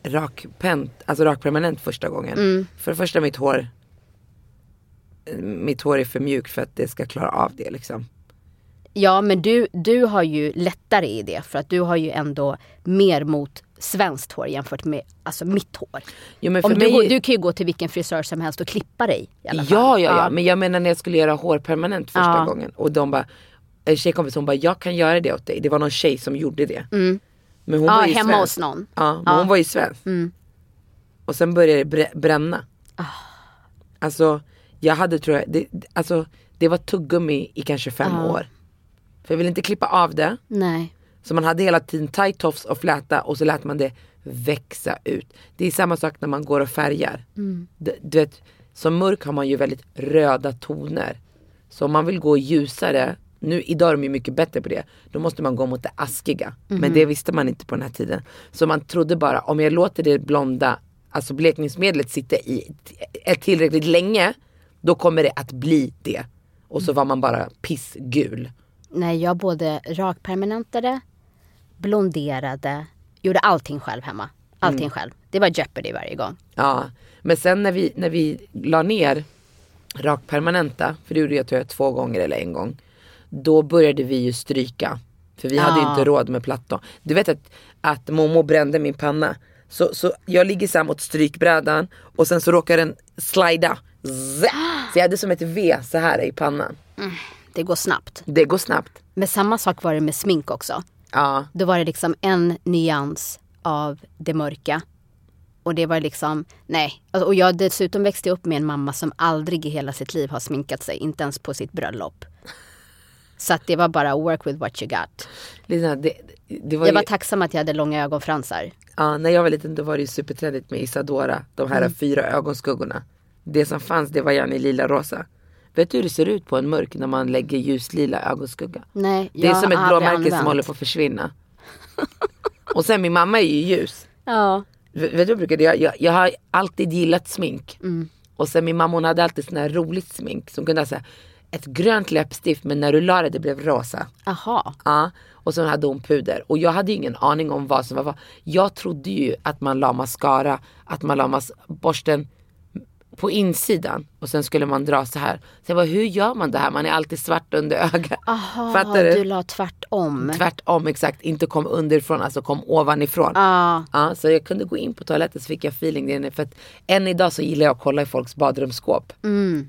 C: rakpent, alltså rakpermanent första gången.
A: Mm.
C: För det första mitt hår, mitt hår är för mjukt för att det ska klara av det liksom.
A: ja men du, du har ju lättare i det. För att du har ju ändå mer mot svenskt hår jämfört med alltså mitt hår.
C: För
A: Om du,
C: mig,
A: går, du kan ju gå till vilken frisör som helst och klippa dig. I alla fall.
C: ja, ja, ja, men jag menar när jag skulle göra hår permanent första
A: Ja.
C: gången. Och de bara, en tjejkompis hon bara, jag kan göra det åt dig. Det var någon tjej som gjorde det. Men hon
A: Mm. Ja,
C: var ju
A: hemma
C: svensk.
A: hos någon.
C: Ja, men
A: Ja. Mm.
C: hon var ju svensk. Och sen började det brä- bränna.
A: Ah.
C: Alltså jag hade tror jag, det, alltså, det var tuggummi i kanske fem år. För jag ville inte klippa av det.
A: Nej.
C: Så man hade hela tiden tight tofs och fläta och så lät man det växa ut. Det är samma sak när man går och färgar. Du, du vet, som mörk har man ju väldigt röda toner. Så om man vill gå ljusare, nu idag är de ju mycket bättre på det. Då måste man gå mot det askiga. Men det visste man inte på den här tiden. Så man trodde bara om jag låter det blonda, alltså blekningsmedlet sitta i tillräckligt länge. Då kommer det att bli det. Och så var man bara pissgul.
A: Nej, jag både rakpermanentade, blonderade, gjorde allting själv hemma. Allting
C: Mm.
A: själv. Det var Jeopardy varje gång.
C: Ja, men sen när vi, när vi la ner rakpermanenta, för det gjorde jag tror jag två gånger eller en gång. Då började vi ju stryka. För vi hade ju
A: Ja.
C: inte råd med plattor. Du vet att, att Momo brände min panna. Så, så jag ligger så här mot strykbrädan och sen så råkar den slida. Zä! Så jag hade som ett V så här i pannan.
A: Det går snabbt.
C: Det går snabbt.
A: Men samma sak var det med smink också.
C: Ja,
A: Då var det liksom en nyans av det mörka. Och det var liksom, nej. Alltså, och jag dessutom växte upp med en mamma som aldrig i hela sitt liv har sminkat sig. Inte ens på sitt bröllop. Så att det var bara work with what you got.
C: Lina, det, det var
A: Jag
C: ju,
A: var tacksam att jag hade långa ögonfransar.
C: ja, när jag var liten då var det ju supertrendigt med Isadora. De här fyra ögonskuggorna. Det som fanns det var gärna i lila rosa. Vet du hur det ser ut på en mörk när man lägger ljuslila ögonskugga?
A: Nej,
C: Det är
A: jag
C: som ett blåmärke som håller på att försvinna. Och sen min mamma är ju ljus.
A: Ja.
C: Vet du vad jag brukade? Jag, jag har alltid gillat smink.
A: Mm.
C: Och sen min mamma hon hade alltid sån här roligt smink som kunde ha så här, ett grönt läppstift men när du la det det blev rosa.
A: Aha.
C: Ja, och sen hade hon puder. Och jag hade ingen aning om vad som var vad. Jag trodde ju att man la mascara, att man la mas- borsten på insidan och sen skulle man dra så här. Så jag bara, hur gör man det här? Man är alltid svart under ögat.
A: Aha,
C: Fattar du?
A: du la tvärtom.
C: Tvärtom exakt, inte kom underifrån, alltså kom ovanifrån.
A: Ja.
C: Ja, så jag kunde gå in på toaletten så fick jag feeling där inne. För att än idag så gillar jag att kolla i folks badrumsskåp.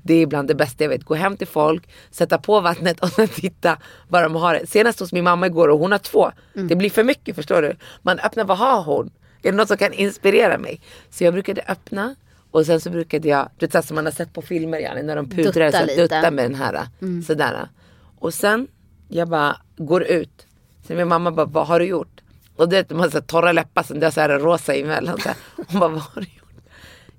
C: Det är bland det bästa jag vet. Gå hem till folk, sätta på vattnet och sen titta vad de har. Senast hos min mamma igår och hon har två. Det blir för mycket förstår du. Man öppnar, vad har hon? Är det något som kan inspirera mig? Så jag brukade öppna och sen så brukade jag, du vet som man har sett på filmer Janne, när de pudrar
A: Dutta
C: så
A: lite.
C: dutta med den här. Sådär. Och sen, jag bara går ut. Sen min mamma bara, vad har du gjort? Och det man har så torra läppar sen det är så här rosa emellan. Så här. Hon bara, vad har du gjort?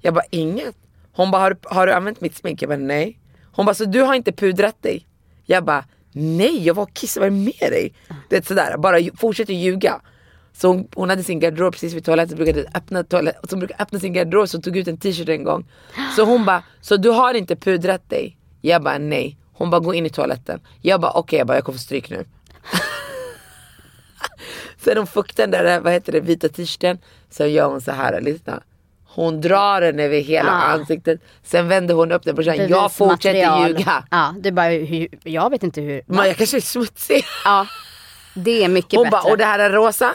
C: Jag bara, inget. Hon bara, har, du- har du använt mitt smink? Jag bara, nej. Hon bara, så du har inte pudrat dig? Jag bara, nej jag var och kissade, vad är med dig? Det är sådär, bara fortsätter ljuga. Så hon, hon hade sin garderob precis vid toaletten, brukade öppna, toalett, så hon brukade öppna sin garderob så hon tog ut en t-shirt en gång. Så hon bara, så du har inte pudrat dig? Jag bara nej. Hon bara gå in i toaletten. Jag bara okej, okay. jag, bara, jag kommer få stryk nu. Sen hon fuktar den där vad heter det, vita t-shirten. Sen gör hon så här, lyssna. Hon drar den över hela
A: Ah.
C: ansiktet. Sen vänder hon upp den på skärmen. Jag fortsätter
A: Bevismaterial.
C: ljuga.
A: Ja, är bara, hur, jag vet inte hur.
C: Men jag kanske är smutsig.
A: Ja, det är mycket
C: Hon
A: bättre.
C: bara, och det här är rosa?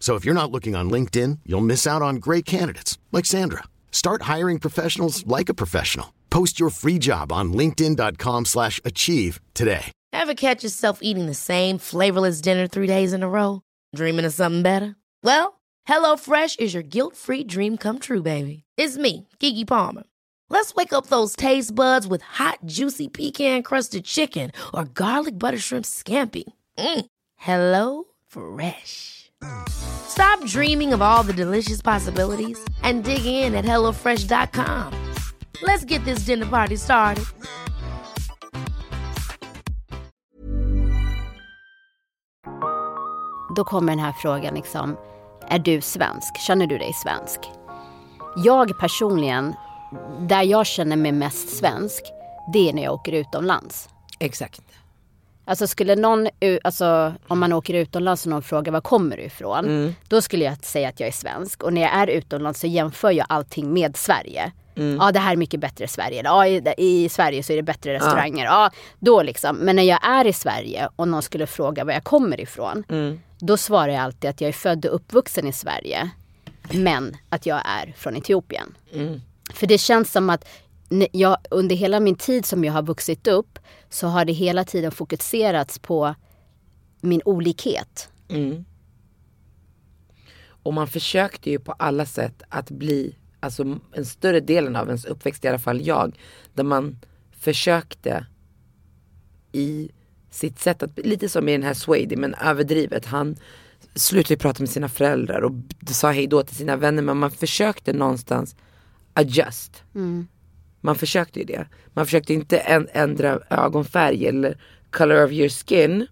D: So if you're not looking on LinkedIn, you'll miss out on great candidates like Sandra. Start hiring professionals like a professional. Post your free job on linkedin.com/achieve today.
E: Ever catch yourself eating the same flavorless dinner three days in a row? Dreaming of something better? Well, HelloFresh is your guilt-free dream come true, baby. It's me, Kiki Palmer. Let's wake up those taste buds with hot, juicy pecan-crusted chicken or garlic butter shrimp scampi. Mm. Hello Fresh. Stop dreaming of all the delicious possibilities and dig in at HelloFresh.com. Let's get this dinner party started.
A: Då kommer den här frågan liksom, är du svensk? Känner du dig svensk? Jag personligen, där jag känner mig mest svensk, det är när jag åker utomlands.
C: Exakt.
A: Alltså skulle någon, alltså om man åker utomlands och någon frågar var kommer du ifrån? Då skulle jag säga att jag är svensk. Och när jag är utomlands så jämför jag allting med Sverige. Ja det här är mycket bättre i Sverige. Ja i, i Sverige så är det bättre restauranger. Ja då liksom. Men när jag är i Sverige och någon skulle fråga var jag kommer ifrån. Då svarar jag alltid att jag är född och uppvuxen i Sverige. Men att jag är från Etiopien. För det känns som att jag, under hela min tid som jag har vuxit upp så har det hela tiden fokuserats på min olikhet.
C: Och man försökte ju på alla sätt att bli, alltså en större delen av ens uppväxt, i alla fall jag, där man försökte i sitt sätt att, lite som i den här Swady men överdrivet. Han slutade prata med sina föräldrar och sa hej då till sina vänner men man försökte någonstans adjust. Man försökte ju det. Man försökte inte än- ändra ögonfärg eller color of your skin.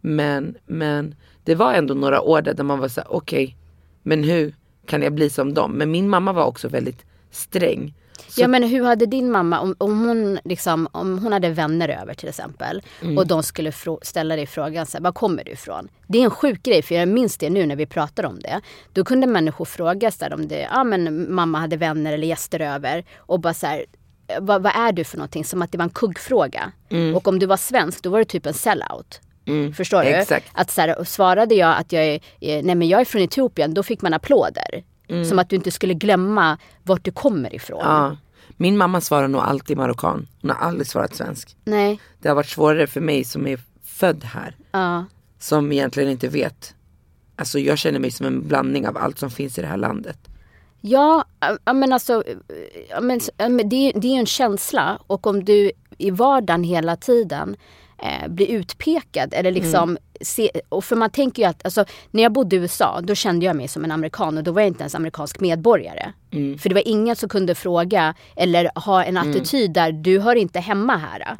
C: Men, men det var ändå några år där man var så okej, men hur kan jag bli som dem? Men min mamma var också väldigt sträng. Så,
A: Ja men hur hade din mamma, om, om, hon, liksom, om hon hade vänner över till exempel och de skulle ställa dig frågan så här, var kommer du ifrån? Det är en sjuk grej för jag minns det nu när vi pratar om det. Då kunde människor fråga så här, om det, ja men mamma hade vänner eller gäster över och bara så här, vad, vad är du för någonting? Som att det var en kuggfråga. Och om du var svensk då var det typ en sellout. Förstår du?
C: Exakt.
A: Att så här, svarade jag att jag är, eh, nej men jag är från Etiopien, då fick man applåder. Som att du inte skulle glömma vart du kommer ifrån.
C: ja. Min mamma svarar nog alltid marockan. Hon har aldrig svarat svensk.
A: Nej,
C: Det har varit svårare för mig som är född här.
A: ja.
C: Som egentligen inte vet. Alltså jag känner mig som en blandning av allt som finns i det här landet.
A: Ja, men alltså, men, det, är- ju en känsla. Och om du i vardagen hela tiden eh, blir utpekad eller liksom se, och för man tänker ju att, alltså när jag bodde i USA då kände jag mig som en amerikan. Och då var jag inte ens amerikansk medborgare. För det var ingen som kunde fråga eller ha en attityd där du hör inte hemma här.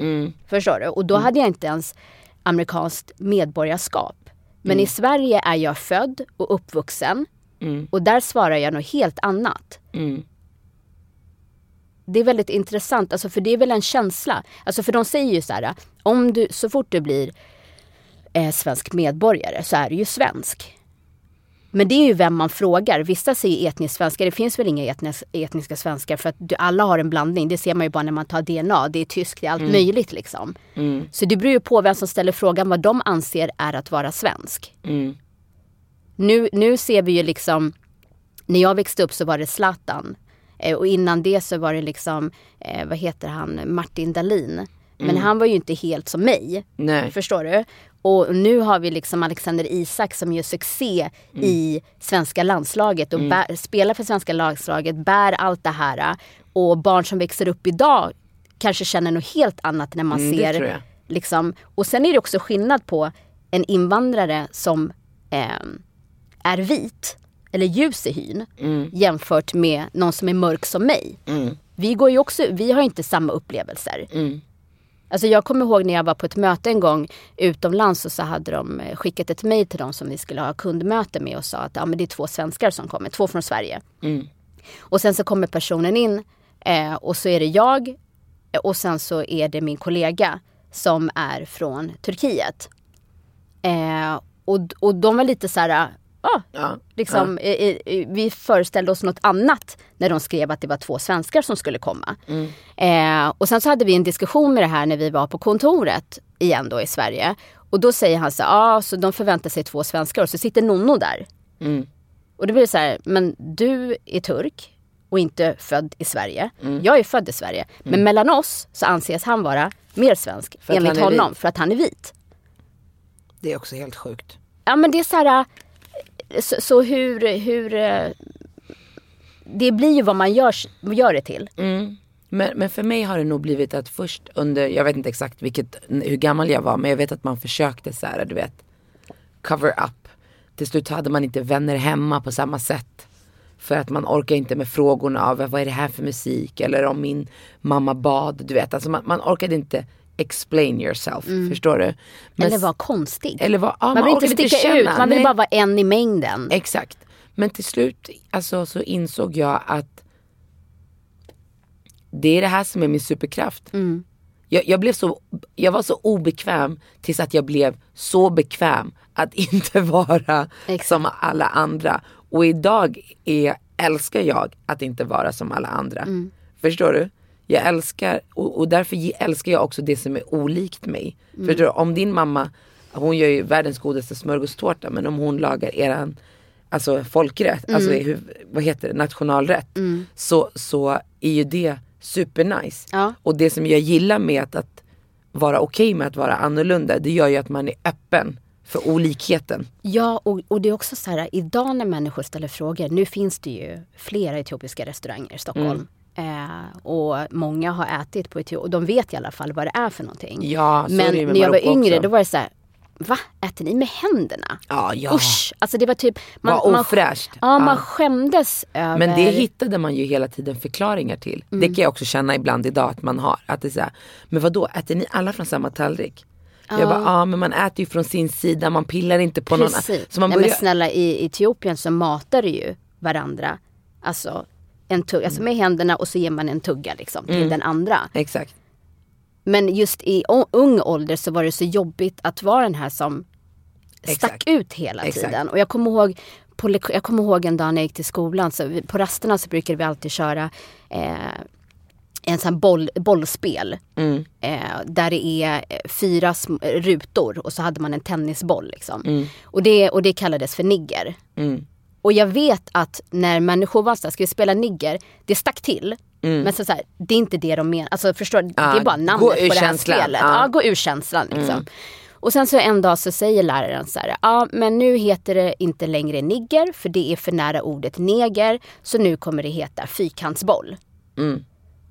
A: Förstår du? Och då hade jag inte ens amerikanskt medborgarskap. Men i Sverige är jag född och uppvuxen och där svarar jag något helt annat. Det är väldigt intressant, alltså för det är väl en känsla. Alltså för de säger ju så här, om du, så fort du blir eh, svensk medborgare så är du ju svensk. Men det är ju vem man frågar. Vissa säger etnisk svenska. Det finns väl inga etnis, etniska svenskar för att du, alla har en blandning. Det ser man ju bara när man tar DNA. Det är tyskt, det är allt möjligt liksom. Så det beror ju på vem som ställer frågan vad de anser är att vara svensk. Nu, nu ser vi ju liksom, när jag växte upp så var det Zlatan. Eh, och innan det så var det liksom, eh, vad heter han, Martin Dahlin. Men han var ju inte helt som mig.
C: Nej.
A: Förstår du? Och nu har vi liksom Alexander Isak som gör succé i svenska landslaget och bär, spelar för svenska landslaget, bär allt det här. Och barn som växer upp idag kanske känner något helt annat när man
C: Mm,
A: ser liksom, och sen är det också skillnad på en invandrare som ehm, är vit eller ljus i hyn
C: Mm.
A: jämfört med någon som är mörk som mig. Vi, går ju också, vi har inte samma upplevelser.
C: Mm.
A: Alltså jag kommer ihåg när jag var på ett möte en gång utomlands och så hade de eh, skickat ett mejl till dem som vi skulle ha kundmöte med och sa att ja, men det är två svenskar som kommer, två från Sverige. Och sen så kommer personen in eh, och så är det jag eh, och sen så är det min kollega som är från Turkiet. Eh, och, och de var lite så här, ah,
C: Ja.
A: liksom, eh, eh, vi föreställde oss något annat när de skrev att det var två svenskar som skulle komma. Eh, och sen så hade vi en diskussion med det här när vi var på kontoret igen då i Sverige. Och då säger han så ja ah, så de förväntar sig två svenskar och så sitter Nonno där. Och då blir det så här, men du är turk och inte född i Sverige. Jag är född i Sverige. Men mellan oss så anses han vara mer svensk enligt honom
C: vit.
A: för att han är vit.
C: Det är också helt sjukt.
A: Ja men det är så här, så, så hur, hur, eh, det blir ju vad man gör, gör det till. Mm.
C: Men, men för mig har det nog blivit att först under, jag vet inte exakt vilket, hur gammal jag var men jag vet att man försökte så här, du vet, cover up. Till slut hade man inte vänner hemma på samma sätt. För att man orkar inte med frågorna av vad är det här för musik eller om min mamma bad. Du vet, alltså man, man orkade inte explain yourself. Förstår du? Men
A: Mm. Eller vara konstig.
C: eller vad- ja,
A: man
C: man
A: vill inte
C: orkar inte
A: sticka ut, man vill
C: nej.
A: bara vara en i mängden.
C: Exakt. Men till slut alltså, så insåg jag att det är det här som är min superkraft. Jag, jag, blev så, jag var så obekväm tills att jag blev så bekväm att inte vara
A: Exakt.
C: som alla andra. Och idag är, älskar jag att inte vara som alla andra. Förstår du? Jag älskar, och, och därför älskar jag också det som är olikt mig. Förstår du? Om din mamma, hon gör ju världens godaste smörgåstårta men om hon lagar eran alltså folkrätt, alltså hur, vad heter det, nationalrätt. Så, så är ju det supernice.
A: Ja.
C: Och det som jag gillar med att, att vara okej med att vara annorlunda, det gör ju att man är öppen för olikheten.
A: Ja, och, och det är också så här, idag när människor ställer frågor, nu finns det ju flera etiopiska restauranger i Stockholm.
C: Mm.
A: Eh, och många har ätit på Etiopien och de vet i alla fall vad det är för någonting.
C: Ja, så är
A: Men
C: det med
A: när jag var yngre
C: också.
A: då var det så här, va? Äter ni med händerna?
C: Ja, ja.
A: Usch! Alltså det var typ...
C: Vad ofräscht.
A: Ja, man
C: Ja.
A: skämdes över...
C: Men det hittade man ju hela tiden förklaringar till.
A: Mm.
C: Det kan jag också känna ibland idag att man har. Att det är så här, men vad då äter ni alla från samma tallrik? Jag bara, ja men man äter ju från sin sida, man pillar inte på någon
A: Precis.
C: annan. Så man
A: Nej,
C: börjar,
A: men snälla i Etiopien så matar du ju varandra. Alltså, en tugga, alltså med händerna och så ger man en tugga liksom
C: Mm.
A: till den andra.
C: Exakt.
A: Men just i ung ålder så var det så jobbigt att vara den här som stack
C: Exakt.
A: ut hela
C: Exakt.
A: tiden. Och jag kommer ihåg på, jag kommer ihåg en dag när jag gick till skolan, så vi, på rasterna så brukade vi alltid köra eh, en sån boll, bollspel.
C: Mm.
A: Eh, där det är eh, fyra rutor och så hade man en tennisboll. Liksom. Och, det, och det kallades för nigger.
C: Mm.
A: Och jag vet att när människor var såhär, ska vi spela nigger? Det stack till. Men så, så här, det är inte det de menar. Alltså förstår du? Det
C: Mm. Ja,
A: är bara namnet på det här spelet.
C: Ja. Mm.
A: Ja. gå ur känslan liksom. Och sen så en dag så säger läraren så här, ja men nu heter det inte längre nigger för det är för nära ordet neger. Så nu kommer det heta fyrkantsboll.
C: Mm.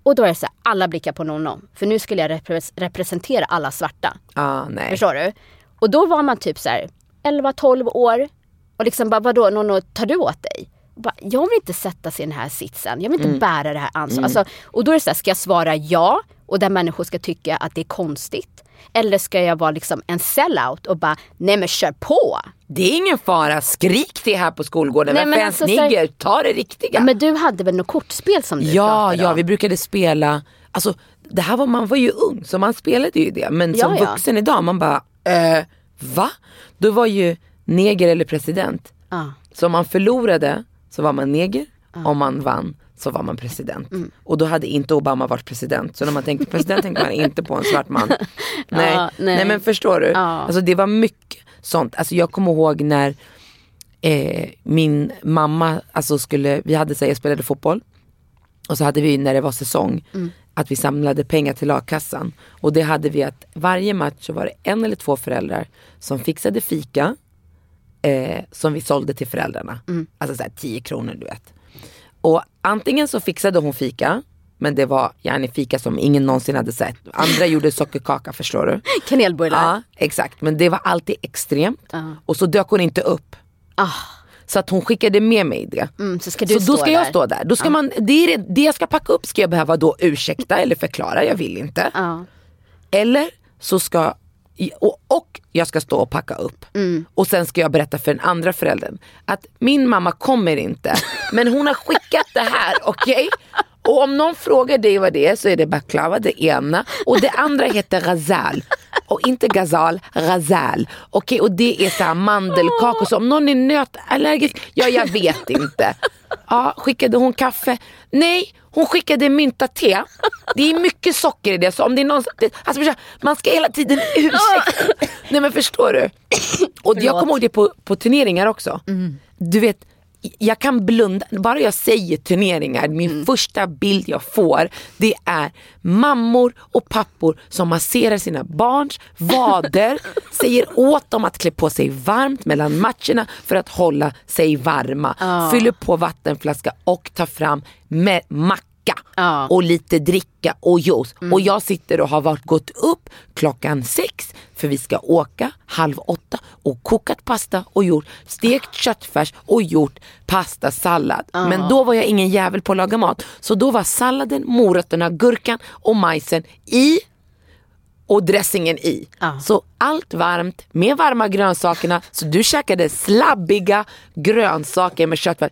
A: Och då är det så här, alla blickar på Nonno. För nu skulle jag repre- representera alla svarta.
C: Ah, nej.
A: Förstår du? Och då var man typ så här 11-12 år. Och liksom bara, vadå Nonno, tar du åt dig? Bara, jag vill inte sätta sig i den här sitsen. Jag vill
C: Mm.
A: inte bära det här ansvaret. Alltså, och då är det så här, ska jag svara ja? Och där människor ska tycka att det är konstigt. Eller ska jag vara liksom en sellout och bara, nej men kör på.
C: Det är ingen fara, skrik det här på skolgården.
A: Nej,
C: Vem
A: men alltså,
C: nigger, ta det riktiga.
A: Ja. Men du hade väl något kortspel som du
C: Ja,
A: pratade
C: ja,
A: om?
C: vi brukade spela, alltså det här var, man var ju ung så man spelade ju det. Men
A: Ja,
C: som
A: ja.
C: vuxen idag, man bara, eh, va? Då var ju neger eller president.
A: Ja.
C: Så om man förlorade så var man neger, om man vann så var man president. Och då hade inte Obama varit president. Så när man tänkte president tänkte man inte på en svart man. Nej,
A: Ja,
C: nej.
A: nej.
C: men förstår du? Alltså det var mycket sånt. Alltså jag kommer ihåg när eh, min mamma, alltså skulle, vi hade så här, jag spelade fotboll. Och så hade vi när det var säsong, att vi samlade pengar till lagkassan. Och det hade vi att varje match så var det en eller två föräldrar som fixade fika eh, som vi sålde till föräldrarna. Alltså såhär 10 kronor du vet. Och antingen så fixade hon fika men det var gärna fika som ingen någonsin hade sett. Andra gjorde sockerkaka förstår du.
A: Kanelbullar.
C: Ja exakt men det var alltid extremt. Och så dök hon inte upp.
A: Ah,
C: Så att hon skickade med mig det.
A: mm, så ska du
C: Så då ska jag
A: där.
C: stå där. Då ska man, det, är det, det jag ska packa upp ska jag behöva då ursäkta eller förklara, jag vill inte. Eller så ska, och, och jag ska stå och packa upp.
A: Mm.
C: Och sen ska jag berätta för den andra föräldern att min mamma kommer inte men hon har skickat det här, okej? Och om någon frågar dig vad det är så är det baklava det ena och det andra heter razal. Och inte gazal, razal. Okej och det är så här mandelkakor. Så om någon är nötallergisk, ja jag vet inte. Ja, skickade hon kaffe? Nej, hon skickade mynta-te. Det är mycket socker i det. Så om det är någon, det- alltså, man ska hela tiden ursäkta. Nej men förstår du? Och jag kommer ihåg det på, på turneringar också. Du vet, jag kan blunda, bara jag säger turneringar, min första bild jag får det är mammor och pappor som masserar sina barns vader, säger åt dem att klä på sig varmt mellan matcherna för att hålla sig varma. Fyller på vattenflaska och tar fram med macka
A: Ja.
C: och lite dricka och juice. Och jag sitter och har varit, gått upp klockan sex för vi ska åka halv åtta och kokat pasta och gjort stekt köttfärs och gjort pastasallad. Men då var jag ingen jävel på att laga mat. Så då var salladen, morötterna, gurkan och majsen i och dressingen i.
A: Ja.
C: Så allt varmt med varma grönsakerna. Så du käkade slabbiga grönsaker med köttfärs.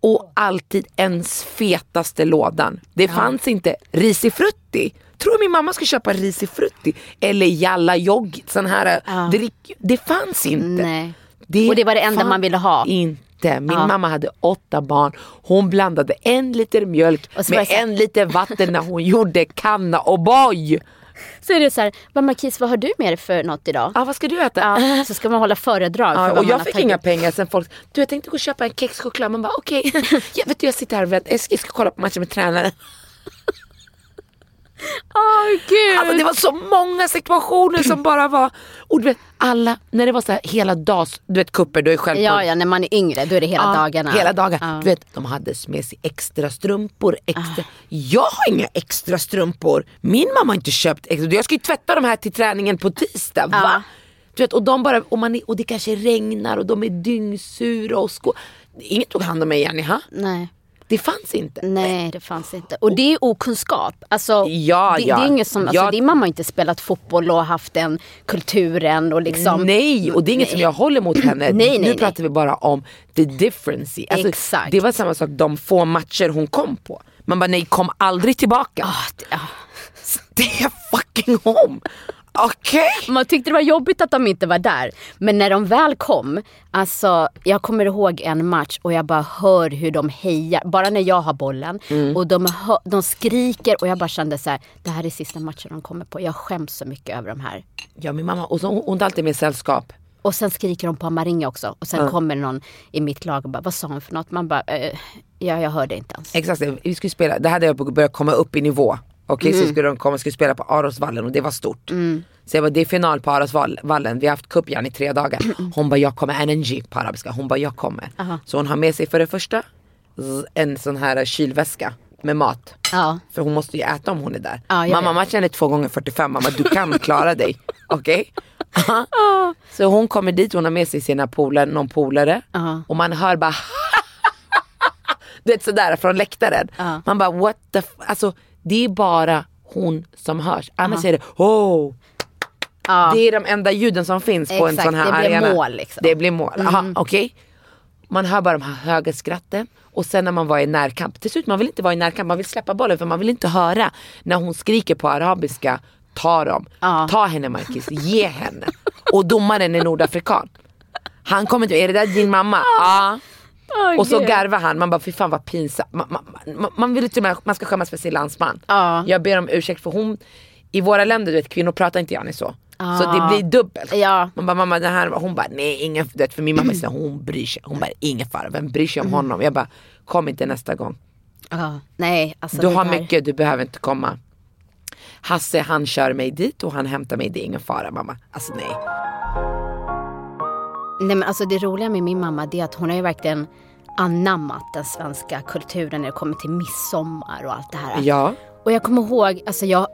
C: Och alltid ens fetaste lådan. Det fanns inte risifrutti. Tror du min mamma skulle köpa risifrutti? Eller jalla jogg, sån här drick. Det fanns inte.
A: Nej. Och det var det enda man ville ha.
C: Inte. Min
A: Ja.
C: mamma hade åtta barn. Hon blandade en liter mjölk med
A: det så
C: en liter vatten när hon gjorde kanna och boy.
A: Så är det så här, mamma Kis vad har du med dig för något idag?
C: Ah, vad ska du äta?
A: Ja, så ska man hålla föredrag. för
C: Ja,
A: vad
C: och jag fick inga pengar sen folk, du jag tänkte gå och köpa en kexchoklad. Man bara okej, jag vet du jag sitter här och väntar, jag ska, jag ska kolla på matchen med tränaren.
A: Åh gud.
C: Alltså det var så många situationer som bara var, och du vet alla, när det var så här hela dags, du vet kupper, du är själv på
A: Ja, ja, när man är yngre då är det hela
C: Ja,
A: dagarna.
C: Hela dagen.
A: Ja.
C: Du vet, de hade med sig extra strumpor. Extra. Jag har inga extra strumpor. Min mamma har inte köpt extra. Jag ska ju tvätta de här till träningen på tisdag. Va? Du vet, och, de bara, och, man och det kanske regnar och de är dyngsura och sko. Ingen tog hand om mig Jenny, ha?
A: Nej.
C: Det fanns inte.
A: Nej det fanns inte. Och det är okunskap. Alltså,
C: Ja,
A: det,
C: ja.
A: det är inget som, alltså,
C: Ja.
A: Din mamma har inte spelat fotboll och haft den kulturen och liksom.
C: Nej, och det är inget som jag håller mot henne.
A: Nej, nej,
C: nu
A: nej.
C: pratar vi bara om the difference. Alltså,
A: Exakt.
C: Det var samma sak de få matcher hon kom på. Man bara nej, kom aldrig tillbaka.
A: Ah, det- ja.
C: Stay fucking home. Okej?
A: Man tyckte det var jobbigt att de inte var där. Men när de väl kom, alltså jag kommer ihåg en match och jag bara hör hur de hejar. Bara när jag har bollen.
C: Mm.
A: Och de, hör, de skriker och jag bara kände så här, det här är sista matchen de kommer på. Jag skäms så mycket över de här.
C: Ja min mamma, och så, hon, hon har alltid med sällskap.
A: Och sen skriker de på Amaringa också. Och sen kommer någon i mitt lag och bara, vad sa hon för något? Man bara, eh, ja jag hörde inte ens.
C: Exakt, vi skulle spela, det hade jag börjat komma upp i nivå. Okej så skulle de komma och skulle spela på Arosvallen och det var stort. Så jag bara, det är final på Arosvallen, vi har haft cup igen i tre dagar. Hon bara, jag kommer, energy på arabiska, hon bara, jag kommer. Så hon har med sig för det första en sån här kylväska med mat.
A: Ja.
C: För hon måste ju äta om hon är där.
A: Ja,
C: mamma
A: ja.
C: matchen är två gånger 45, mamma du kan klara dig. Okej? Så hon kommer dit, hon har med sig sina polare, någon polare.
A: Ja.
C: Och man hör bara Du vet sådär från läktaren. Man bara what the f-? Alltså det är bara hon som hörs. Annars är det oh.
A: Ja.
C: Det är de enda ljuden som finns på en
A: Exakt,
C: sån här
A: det blir
C: arena.
A: mål, liksom.
C: Det blir mål. Aha, okej. Man hör bara de här höga skratten och sen när man var i närkamp. Till slut man vill inte vara i närkamp, man vill släppa bollen för man vill inte höra när hon skriker på arabiska. Ta dem,
A: Ja.
C: ta henne Marcus, ge henne. Och domaren är nordafrikan. Han kommer inte, är det där din mamma? Ja. Och så garvar han, man bara fy fan vad pinsamt. Man, man, man, man vill med man ska skämmas för sin landsman.
A: Ja.
C: Jag ber om ursäkt för hon, i våra länder du vet kvinnor pratar inte gärna så. Så det blir dubbelt.
A: Ja.
C: Man bara mamma det här, hon bara nej ingen, du vet, för min mamma säger hon bryr sig. Hon bara ingen fara, vem bryr sig om honom? Jag bara kom inte nästa gång.
A: Ja, nej, alltså
C: Du har
A: där-
C: mycket, du behöver inte komma. Hasse han kör mig dit och han hämtar mig, det är ingen fara mamma. Alltså nej.
A: Nej men alltså det roliga med min mamma är att hon har ju verkligen anammat den svenska kulturen när det kommer till midsommar och allt det här.
C: Ja,
A: Och jag kommer ihåg, alltså jag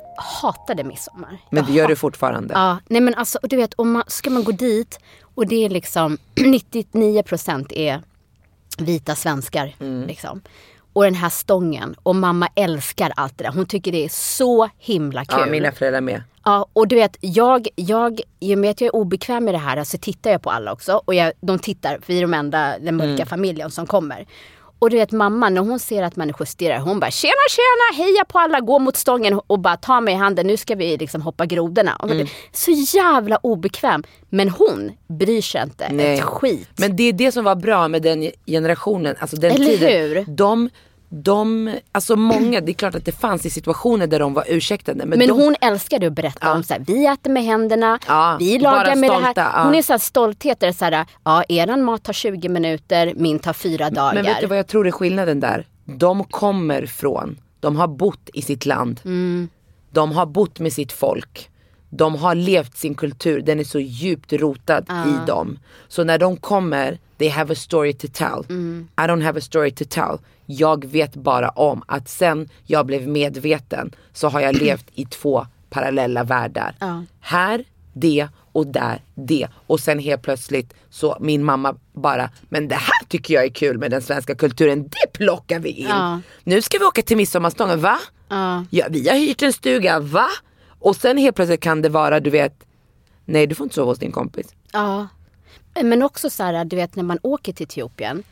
A: hatade midsommar.
C: men det gör du fortfarande.
A: Ja, nej men alltså du vet om man, ska man gå dit och det är liksom 99% är vita svenskar
C: Mm.
A: liksom. Och den här stången och mamma älskar allt det där. Hon tycker det är så himla kul.
C: Ja, mina föräldrar med.
A: Ja, och du vet, jag, jag, i och med att jag är obekväm med det här så tittar jag på alla också. Och jag, de tittar, för vi är de enda, den mörka
C: Mm.
A: familjen som kommer. Och du vet mamma, när hon ser att människor stirrar, hon bara tjena tjena, heja på alla, gå mot stången och bara ta mig i handen, nu ska vi liksom hoppa grodorna.
C: Mm.
A: Så jävla obekväm. Men hon bryr sig inte
C: Nej.
A: ett skit.
C: Men det är det som var bra med den generationen, alltså den
A: Eller
C: tiden.
A: hur?
C: De, de, alltså många, det är klart att det fanns i situationer där de var ursäktade. Men,
A: Men
C: de,
A: hon älskade att berätta om så här, vi äter med händerna,
C: Ja,
A: vi lagar med det
C: stolta,
A: här.
C: ja.
A: Hon är så här stolthet, där det är så här, ja eran mat tar 20 minuter, min tar fyra dagar.
C: Men vet du vad jag tror är skillnaden där? De kommer från, de har bott i sitt land.
A: Mm.
C: De har bott med sitt folk. De har levt sin kultur, den är så djupt rotad i dem. Så när de kommer, they have a story to tell.
A: Mm.
C: I don't have a story to tell. Jag vet bara om att sen jag blev medveten så har jag levt i två parallella världar. Här, det och där, det. Och sen helt plötsligt så min mamma bara, men det här tycker jag är kul med den svenska kulturen, det plockar vi in.
A: Ja.
C: Nu ska vi åka till midsommarstången, va?
A: Ja.
C: Ja, vi har hyrt en stuga, va? Och sen helt plötsligt kan det vara, du vet, nej du får inte sova hos din kompis.
A: Ja. Men också så här, du vet när man åker till Etiopien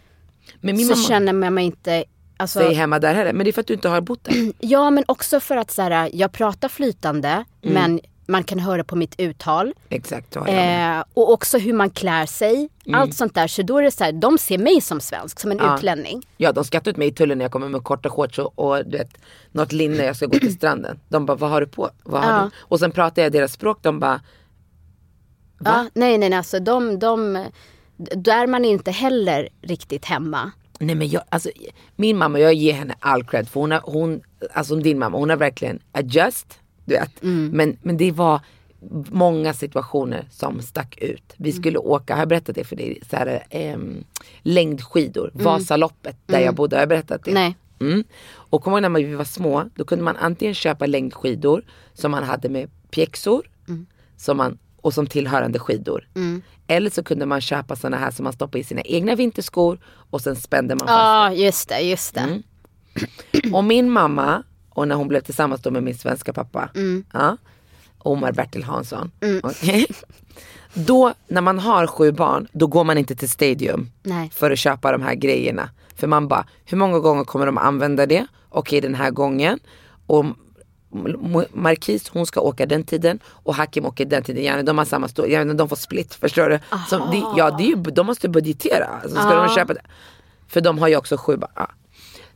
C: Men min
A: så
C: mamma
A: känner man mig inte Alltså,
C: säger hemma där heller, men det är för att du inte har bott där.
A: ja men också för att så här, jag pratar flytande
C: Mm.
A: men man kan höra på mitt uttal.
C: Exakt, jag med.
A: Eh, och också hur man klär sig.
C: Mm.
A: Allt sånt där. Så då är det så här, de ser mig som svensk, som en
C: Ja.
A: utlänning.
C: Ja de skrattar ut mig i tullen när jag kommer med korta shorts och, och du vet, något linne jag ska gå till stranden. De bara, vad har du på? Vad har
A: Ja.
C: du? Och sen pratar jag deras språk, de bara,
A: Ja, nej, nej, nej, alltså de, de, där är man inte heller riktigt hemma.
C: nej men jag, alltså min mamma, jag ger henne all cred för hon har, hon, alltså din mamma, hon har verkligen adjust, du vet. Men, men det var många situationer som stack ut. Vi skulle åka, har jag berättat det för dig? Så här, ehm, längdskidor, Vasaloppet där jag bodde, har jag berättat det?
A: Nej.
C: Mm. Och kommer ihåg när vi var små, då kunde man antingen köpa längdskidor som man hade med pjäxor som man, och som tillhörande skidor. Eller så kunde man köpa såna här som man stoppar i sina egna vinterskor och sen spände man fast.
A: Ja, just det, just det.
C: Mm. Och min mamma, och när hon blev tillsammans då med min svenska pappa, ja, Omar Bertil Hansson. okej? Då när man har sju barn, då går man inte till Stadium
A: Nej.
C: för att köpa de här grejerna. För man bara, hur många gånger kommer de använda det? Okej den här gången. Och Marquis hon ska åka den tiden och Hakim åker den tiden. Yani, de har samma stor, yani, de får split förstår du. Så det, ja, det är ju, de måste budgetera. Alltså, ska de köpa det? För de har ju också sju barn.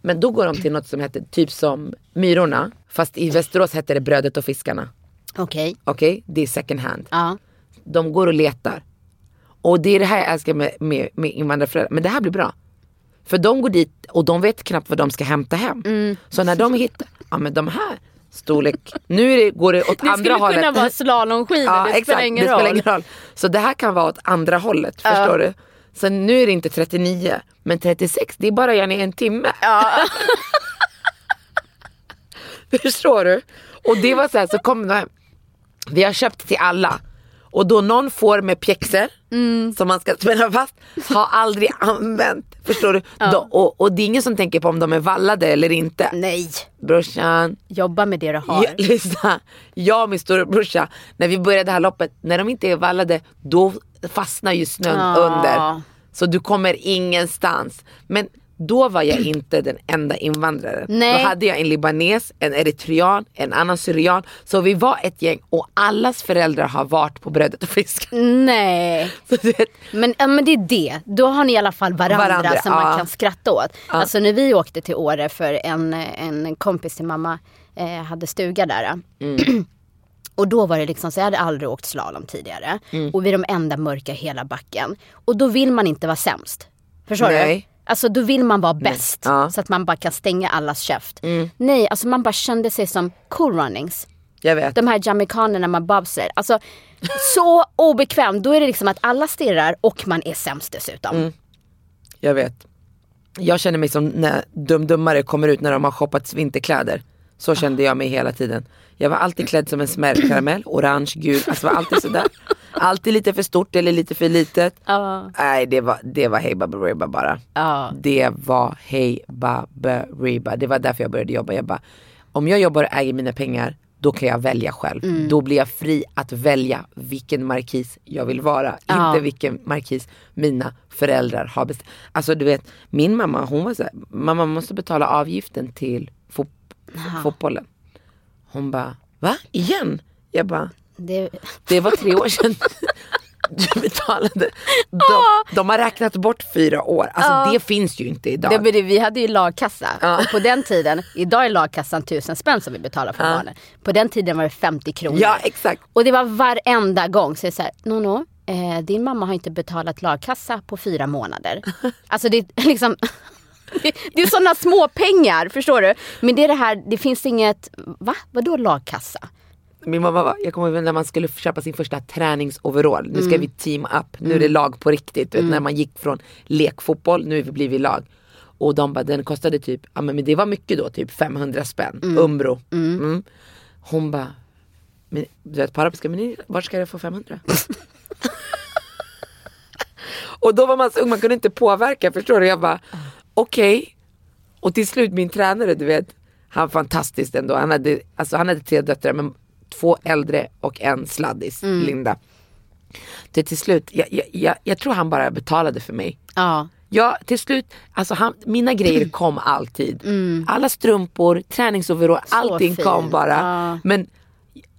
C: Men då går de till något som heter typ som Myrorna. Fast i Västerås heter det Brödet och fiskarna.
A: Okej.
C: Okej, det är second hand.
A: Ja.
C: De går och letar. Och det är det här jag älskar med, med, med invandrarföräldrar. Men det här blir bra. För de går dit och de vet knappt vad de ska hämta hem.
A: Mm.
C: Så när de hittar, ja men de här storlek, nu det, går det åt
A: Det
C: andra
A: skulle
C: hållet.
A: kunna vara slalomskidor,
C: Ja,
A: det
C: exakt,
A: spelar ingen
C: det
A: roll.
C: spelar ingen roll. Så det här kan vara åt andra hållet, förstår du? Så nu är det inte 39, men 36, det är bara gärna en timme. Förstår du? Och det var så här, så kom de. Vi har köpt till alla. Och då någon får med pjäxor
A: Mm.
C: som man ska spänna fast, har aldrig använt. Förstår du? Då, och, och det är ingen som tänker på om de är vallade eller inte.
A: Nej,
C: Brorsan,
A: jobba med det du har.
C: Ja, lyssna, jag och min storebrorsa, när vi började det här loppet, när de inte är vallade, då fastnar ju snön
A: Ah.
C: under. Så du kommer ingenstans. Men då var jag inte den enda invandraren.
A: Nej.
C: Då hade jag en libanes, en eritrean, en annan syrian. Så vi var ett gäng och allas föräldrar har varit på brödet och fisk.
A: Nej.
C: Vet,
A: Men, ja, men det är det. Då har ni i alla fall varandra,
C: Varandra,
A: som
C: ja.
A: man kan skratta åt. Alltså när vi åkte till Åre för en, en kompis till mamma eh, hade stuga där.
C: Mm.
A: Och då var det liksom så jag hade aldrig åkt slalom tidigare.
C: Mm.
A: Och vi är de enda mörka hela backen. Och då vill man inte vara sämst. Förstår
C: Nej.
A: Alltså då vill man vara bäst.
C: Ja. Mm.
A: Så att man bara kan stänga allas käft. Nej, alltså man bara kände sig som cool runnings.
C: Jag vet.
A: De här jamaicanerna med bobsled. Alltså så obekväm. Då är det liksom att alla stirrar och man är sämst dessutom.
C: Mm. Jag vet. Jag känner mig som när dumdummare kommer ut när de har shoppat vinterkläder. Så kände jag mig hela tiden. Jag var alltid klädd som en smärtkaramell, orange, gul, alltså var alltid sådär. Alltid lite för stort eller lite för litet.
A: Ja.
C: Nej det var, det var hej baberiba bara.
A: Ja.
C: Det var hej baberiba. Det var därför jag började jobba. Jag bara, om jag jobbar och äger mina pengar då kan jag välja själv.
A: Mm.
C: Då blir jag fri att välja vilken markis jag vill vara.
A: Ja.
C: Inte vilken markis mina föräldrar har bestämt. Alltså du vet, min mamma hon var såhär, mamma måste betala avgiften till fot- fotbollen. Hon bara, va? Igen? Jag bara,
A: Det,
C: det var tre år sedan du betalade. De, de har räknat bort fyra år. Alltså det finns ju inte idag.
A: det, det, vi hade ju lagkassa.
C: Ja.
A: Och på den tiden, idag är lagkassan tusen spänn som vi betalar för barnen. På den tiden var det 50 kronor.
C: Ja exakt.
A: Och det var varenda gång. Så är så här, Nono, eh, din mamma har inte betalat lagkassa på fyra månader. Alltså det är liksom det, det är sådana små pengar, förstår du? Men det är det här, det finns inget, va? Vadå lagkassa?
C: Min mamma var, jag kommer ihåg när man skulle köpa sin första träningsoverall. Nu ska vi team up, nu är det lag på riktigt. Vet, när man gick från lekfotboll, nu är vi lag. Och de bara, den kostade typ, ja men det var mycket då, typ 500 spänn. Umbro. Mm. Hon bara, men, du vet på arabiska, men var ska jag få 500? och då var man så ung, man kunde inte påverka, förstår du? Jag bara, okej. Och till slut min tränare, du vet, han var fantastisk ändå. Han hade, alltså, han hade tre döttrar, men två äldre och en sladdis, Linda. Det till slut, jag, jag, jag, jag tror han bara betalade för mig.
A: Ja.
C: Ja, till slut, alltså han, mina grejer kom alltid. Alla strumpor, träningsoverall, allting
A: fin.
C: kom bara.
A: Ja.
C: Men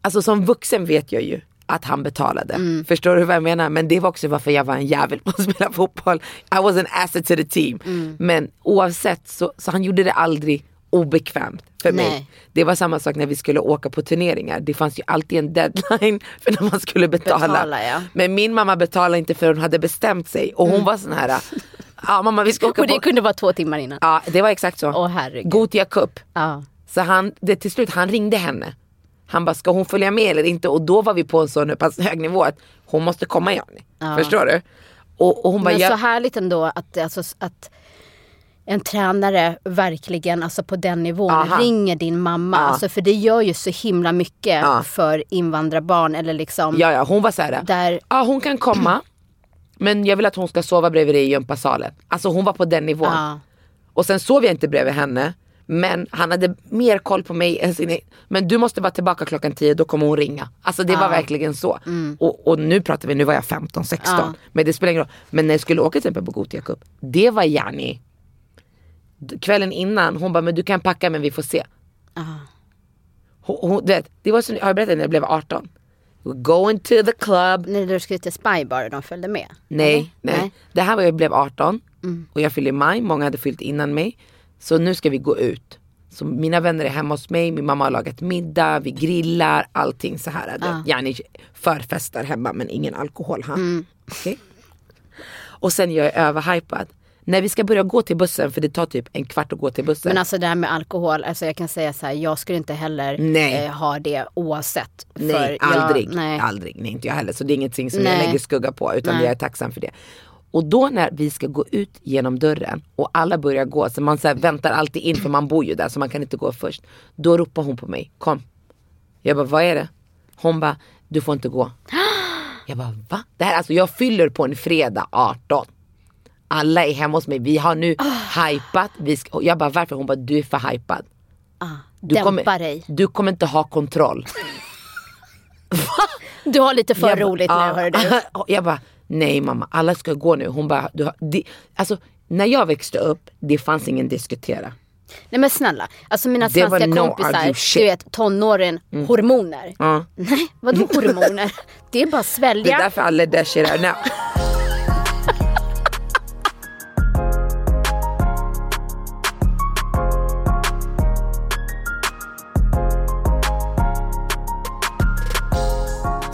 C: alltså som vuxen vet jag ju att han betalade. Förstår du vad jag menar? Men det var också varför jag var en jävel på att spela fotboll. I was an asset to the team. Men oavsett så, så han gjorde det aldrig obekvämt för mig.
A: Nej.
C: Det var samma sak när vi skulle åka på turneringar. Det fanns ju alltid en deadline för när man skulle betala.
A: Betala, ja.
C: Men min mamma betalade inte för hon hade bestämt sig. Och hon var sån här, ja mamma vi ska åka
A: Och det
C: på...
A: kunde vara två timmar innan.
C: Ja det var exakt så.
A: Åh, herregud.
C: Gotia Cup.
A: Ja.
C: Så han, det, till slut, han ringde henne. Han bara, ska hon följa med eller inte? Och då var vi på en sån pass hög nivå att hon måste komma Jani. Förstår du? Och, och hon bara,
A: Men
C: jag,
A: så härligt ändå att, alltså, att en tränare verkligen alltså på den nivån
C: Aha.
A: ringer din mamma.
C: Ja.
A: Alltså, för det gör ju så himla mycket
C: Ja.
A: för invandrarbarn. Eller liksom,
C: ja, ja, hon var så här.
A: Där-
C: ja hon kan komma. Men jag vill att hon ska sova bredvid dig i gympasalen. Alltså hon var på den nivån.
A: Ja.
C: Och sen sov jag inte bredvid henne. Men han hade mer koll på mig än sin e- Men du måste vara tillbaka klockan 10, då kommer hon ringa. Alltså det var verkligen så. Och, och nu pratar vi, nu var jag 15, 16.
A: Ja.
C: Men det spelar ingen roll. Men när jag skulle åka till exempel på Gothia Cup, det var Jani. Kvällen innan, hon bara, men du kan packa men vi får se. Hon, hon, det, det var så, har jag berättat när jag blev 18? We're going to the club.
A: När du skulle till Spy Bar och de följde med?
C: Nej, nej.
A: Nej.
C: Det här var jag blev 18 och jag fyllde i maj, många hade fyllt innan mig. Så nu ska vi gå ut. Så mina vänner är hemma hos mig, min mamma har lagat middag, vi grillar, allting så här. Ah. Yani förfestar hemma men ingen alkohol. Ha? Okej? Och sen jag är överhypad. När vi ska börja gå till bussen, för det tar typ en kvart att gå till bussen.
A: Men alltså det här med alkohol, alltså jag kan säga så här, jag skulle inte heller eh, ha det oavsett.
C: Nej,
A: för jag-
C: aldrig.
A: nej.
C: Aldrig. Nej, inte jag heller. Så det är ingenting som
A: Nej.
C: jag lägger skugga på utan
A: Nej.
C: jag är tacksam för det. Och då när vi ska gå ut genom dörren och alla börjar gå, så man så väntar alltid in för man bor ju där så man kan inte gå först. Då ropar hon på mig, kom. Jag bara, vad är det? Hon bara, du får inte gå. Jag bara, va? Det här, alltså, jag fyller på en fredag 18. Alla är hemma hos mig, vi har nu hypat. Vi ska, jag bara, varför? Hon bara, du är för hypad. Du
A: Dämpa
C: kommer,
A: dig.
C: du kommer inte ha kontroll.
A: Du har lite för
C: Jag
A: roligt nu
C: ja.
A: hör du.
C: Jag bara, nej mamma alla ska gå nu. Hon bara, du har, det, alltså när jag växte upp, det fanns ingen diskutera.
A: Nej men snälla, alltså mina
C: Det var
A: svenska kompisar, du vet tonåren, hormoner.
C: Ja.
A: Nej, vadå hormoner? Det är bara att
C: Det
A: svälja.
C: är därför alla där shit out now.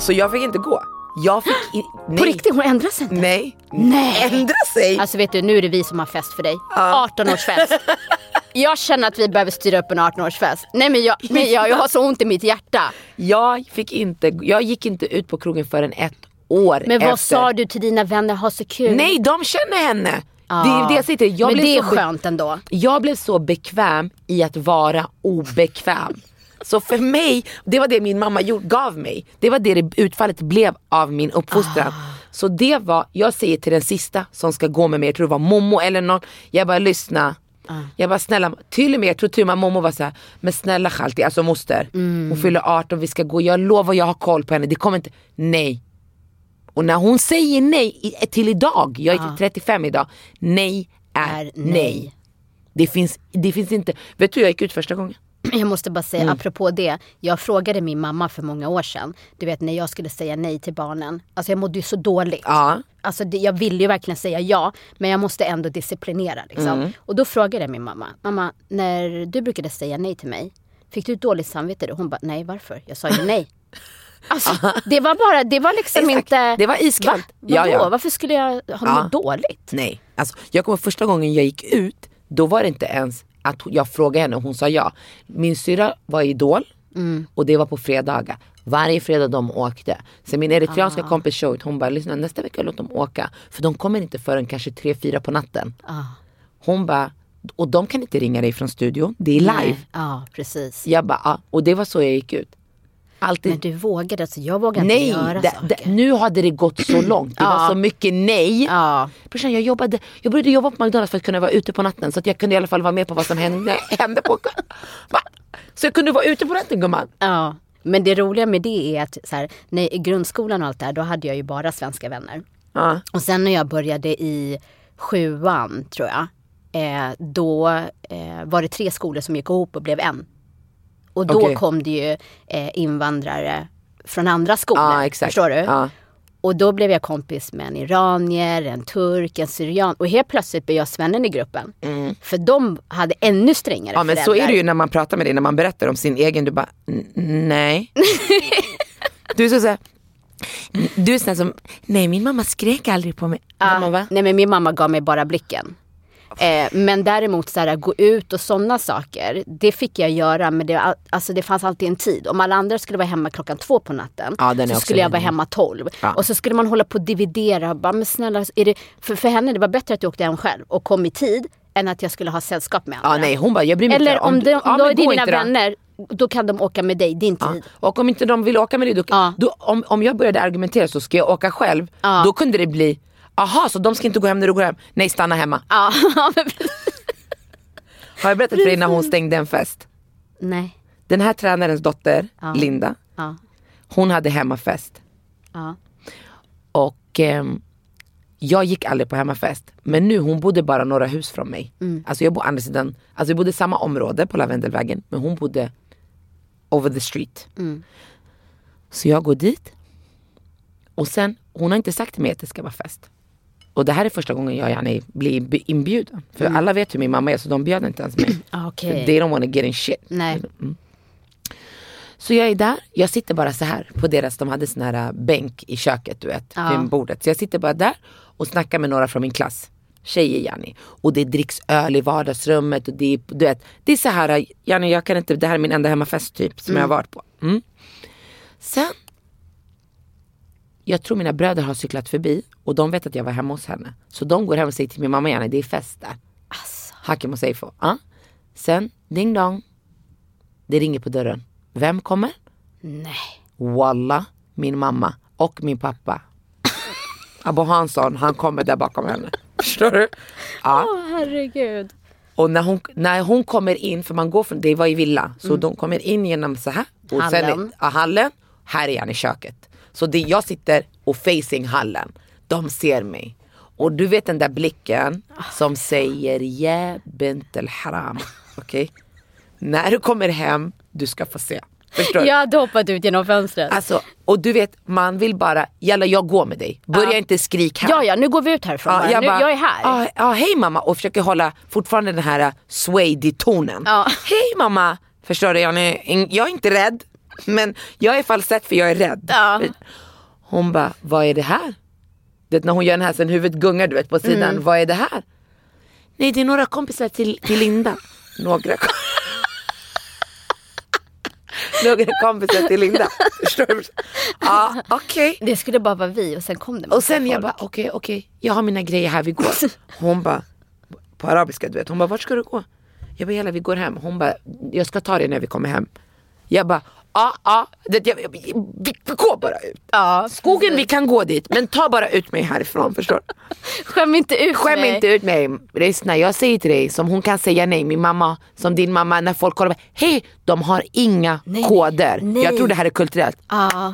C: Så jag fick inte gå. Jag fick i, nej.
A: På riktigt, hon ändrar sig inte?
C: Nej.
A: Nej.
C: Ändra sig?
A: Alltså vet du, nu är det vi som har fest för dig. 18-årsfest. Jag känner att vi behöver styra upp en 18-årsfest. Nej men jag, nej, jag, jag har så ont i mitt hjärta.
C: Jag fick inte, jag gick inte ut på krogen förrän ett år
A: Men vad
C: efter.
A: sa du till dina vänner, ha så kul?
C: Nej, de känner henne. Det är det jag dig. jag
A: men
C: blev
A: det är
C: så
A: skönt ändå.
C: Jag blev så bekväm i att vara obekväm. Så för mig, det var det min mamma gjorde, gav mig. Det var det, utfallet blev av min uppfostran. Så det var, jag säger till den sista som ska gå med mig, jag tror det var Momo eller någon. Jag bara lyssna. Jag bara snälla, till och med jag tror till och med Momo var såhär, men snälla Shalti, alltså moster. Hon fyller 18, vi ska gå, jag lovar jag har koll på henne. Det kommer inte, nej. Och när hon säger nej till idag, jag är 35 idag, nej är,
A: Är
C: nej.
A: nej.
C: Det finns, det finns inte, vet du jag gick ut första gången.
A: Jag måste bara säga,
C: Mm.
A: apropå det. Jag frågade min mamma för många år sedan. Du vet när jag skulle säga nej till barnen. Alltså jag mådde ju så dåligt.
C: Ja.
A: Alltså det, jag ville ju verkligen säga ja. Men jag måste ändå disciplinera liksom.
C: Mm.
A: Och då frågade jag min mamma. Mamma, när du brukade säga nej till mig. Fick du dåligt samvete då? Hon bara, nej varför? Jag sa ju nej. Alltså det var bara, det var liksom
C: Exakt.
A: inte.
C: Det var iskallt.
A: Va?
C: Ja, ja.
A: Varför skulle jag ha
C: Ja.
A: mått dåligt?
C: Nej, alltså, jag kommer första gången jag gick ut, då var det inte ens att jag frågade henne och hon sa ja. Min syrra var i Idol
A: Mm.
C: och det var på fredagar. Varje fredag de åkte. Så min eritreanska
A: Ah.
C: kompis Shoit hon bara lyssna nästa vecka låt dem åka. För de kommer inte förrän kanske tre fyra på natten.
A: Ah.
C: Hon bara, och de kan inte ringa dig från studion, det är live.
A: Ja, precis.
C: Jag bara, ja. och det var så jag gick ut. Alltid.
A: Men du vågade, alltså jag vågade inte
C: Nej,
A: göra
C: det,
A: saker.
C: det, nu hade det gått så långt. Det var så mycket nej.
A: Ja.
C: Brorsan, jag, jobbade, jag började jobba på McDonalds för att kunna vara ute på natten så att jag kunde i alla fall vara med på vad som hände, hände på... Va? Så jag kunde vara ute på natten gumman.
A: Ja, men det roliga med det är att så här, när, i grundskolan och allt det här, då hade jag ju bara svenska vänner.
C: Ja.
A: Och sen när jag började i sjuan, tror jag, eh, då eh, var det tre skolor som gick ihop och blev en. Och då
C: Okej.
A: kom det ju eh, invandrare från andra skolor.
C: Exakt.
A: Förstår du?
C: Ja.
A: Och då blev jag kompis med en iranier, en turk, en syrian. Och helt plötsligt blev jag svennen i gruppen. För de hade ännu strängare
C: Mm. ja men så
A: föräldrar.
C: är det ju när man pratar med dig, när man berättar om sin egen, du bara "N- nej. du är så såhär, du är sån som, nej min mamma skrek aldrig på mig. Man va?
A: nej men min mamma gav mig bara blicken. Eh, men däremot så här, gå ut och sådana saker, det fick jag göra men det, alltså, det fanns alltid en tid. Om alla andra skulle vara hemma klockan två på natten
C: Ja,
A: så skulle jag vara hemma tolv.
C: Ja.
A: Och så skulle man hålla på och dividera. och Bara, men snälla, är det, för, för henne det var bättre att jag åkte hem själv och kom i tid än att jag skulle ha sällskap med andra.
C: Ja nej hon bara, jag bryr mig
A: Eller
C: inte.
A: om,
C: du-
A: de,
C: ja,
A: då är dina vänner, då kan de åka med dig, din
C: Ja.
A: tid.
C: Och om inte de vill åka med dig, då,
A: Ja.
C: då, om, om jag började argumentera så ska jag åka själv.
A: Ja.
C: Då kunde det bli, aha så de ska inte gå hem när du går hem. Nej stanna hemma.
A: Ja, men.
C: Har jag berättat för dig när hon stängde en fest?
A: Nej.
C: Den här tränarens dotter, Linda,
A: Ja.
C: hon hade hemmafest.
A: Ja.
C: Och ehm, jag gick aldrig på hemmafest. Men nu, hon bodde bara några hus från mig. Alltså jag bodde andra sidan, alltså vi bodde i samma område på Lavendelvägen. Men hon bodde over the street. Så jag går dit. Och sen, hon har inte sagt till mig att det ska vara fest. Och det här är första gången jag yani, blir inb- inbjuden. För alla vet hur min mamma är så de bjöd inte ens mig.
A: Ah, Okej.
C: They don't wanna get in shit.
A: Nej.
C: Så jag är där, jag sitter bara så här på deras, de hade sån här äh, bänk i köket du vet,
A: Ja.
C: vid bordet. Så jag sitter bara där och snackar med några från min klass. Tjejer Janni. Och det dricks öl i vardagsrummet och det är, du vet, det är så här, äh, Janni jag kan inte, det här är min enda hemmafest typ som jag har varit på. Mm. Sen, jag tror mina bröder har cyklat förbi och de vet att jag var hemma hos henne. Så de går hem och säger till min mamma Janni, det är fest där. Hakim och Seifo. Ja. Sen, ding dong. Det ringer på dörren. Vem kommer?
A: Nej.
C: Walla, min mamma och min pappa. Abo Hansson, han kommer där bakom henne. Förstår du? Ja.
A: Åh herregud.
C: Och när hon, när hon kommer in, för man går från, det var i villa, så de kommer in genom så här. Och Sen
A: Hallen.
C: är, ja, hallen. Här är han i köket. Så det, jag sitter och facing hallen. De ser mig. Och du vet den där blicken som säger ja bint al haram. Okej? När du kommer hem, du ska få se. Förstår du?
A: Jag hade hoppat ut genom fönstret.
C: Alltså, och du vet, man vill bara, jalla jag går med dig. Börja inte skrik här.
A: ja, ja, nu går vi ut härifrån bara.
C: jag,
A: nu,
C: bara,
A: jag är här.
C: Ja, ja, hej mamma och försöker hålla fortfarande den här uh, swaydy-tonen.
A: Ja.
C: Hej mamma! Förstår du, jag är, jag är inte rädd. Men jag är falsett för jag är rädd.
A: Ja.
C: Hon bara, vad är det här? Du vet när hon gör den här sen huvudet gungar du vet på sidan.
A: Mm.
C: Vad är det här? Nej det är några kompisar till, till Linda. Några kom- Några kompisar till Linda. Förstår du? Ja okej.
A: Det skulle bara vara vi och sen kom det
C: Och sen jag
A: folk.
C: bara okej okej jag har mina grejer här vi går. Hon bara på arabiska du vet. Hon bara vart ska du gå? Jag bara hela vi går hem. Hon bara jag ska ta det när vi kommer hem. Jag bara ja ja det- jag- vi, vi går bara ut.
A: Ja,
C: Skogen vi kan gå dit men ta bara ut mig härifrån förstår?
A: Skäm inte ut
C: Skäm
A: mig.
C: inte ut mig. Lyssna jag säger till dig som hon kan säga nej. Min mamma som din mamma när folk kollar. Hej de har inga koder.
A: nej.
C: Jag tror det här är kulturellt.
A: Ja,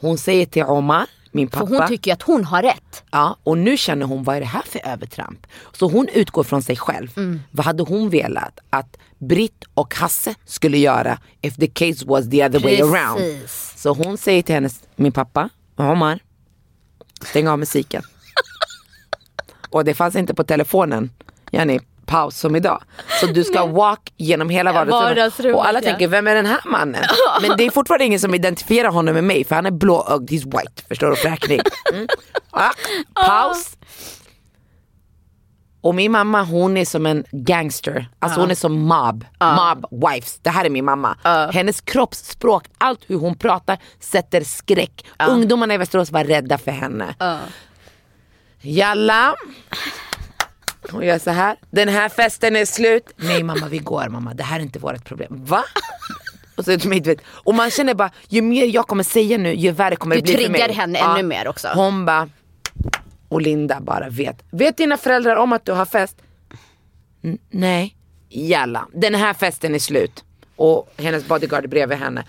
C: Hon säger till Omar, min
A: för
C: pappa.
A: hon tycker ju att hon har rätt.
C: Ja, och nu känner hon vad är det här för övertramp? Så hon utgår från sig själv.
A: Mm.
C: Vad hade hon velat att Britt och Hasse skulle göra if the case was the other way around?
A: Precis.
C: Så hon säger till hennes, min pappa, Omar, stäng av musiken. och det fanns inte på telefonen, Jenny, paus som idag. Så du ska walk genom hela vardagsrummet. Och alla tänker, vem är den här mannen? Men det är fortfarande ingen som identifierar honom med mig för han är blåögd, he's white, förstår du? Fräknig. Mm. Ja, paus. Och min mamma hon är som en gangster, alltså hon är som mob, mob wives. Det här är min mamma. Hennes kroppsspråk, allt hur hon pratar sätter skräck. Ungdomarna i Västerås var rädda för henne. Jalla. Hon gör så här. Den här festen är slut. Nej mamma vi går mamma, det här är inte vårt problem. Va? Och, så, du och man känner bara, ju mer jag kommer säga nu ju värre kommer
A: Du
C: det bli för mig.
A: triggar henne ännu mer också.
C: Hon bara, och Linda bara vet. Vet dina föräldrar om att du har fest? N- nej. Jalla, den här festen är slut. Och hennes bodyguard är bredvid henne.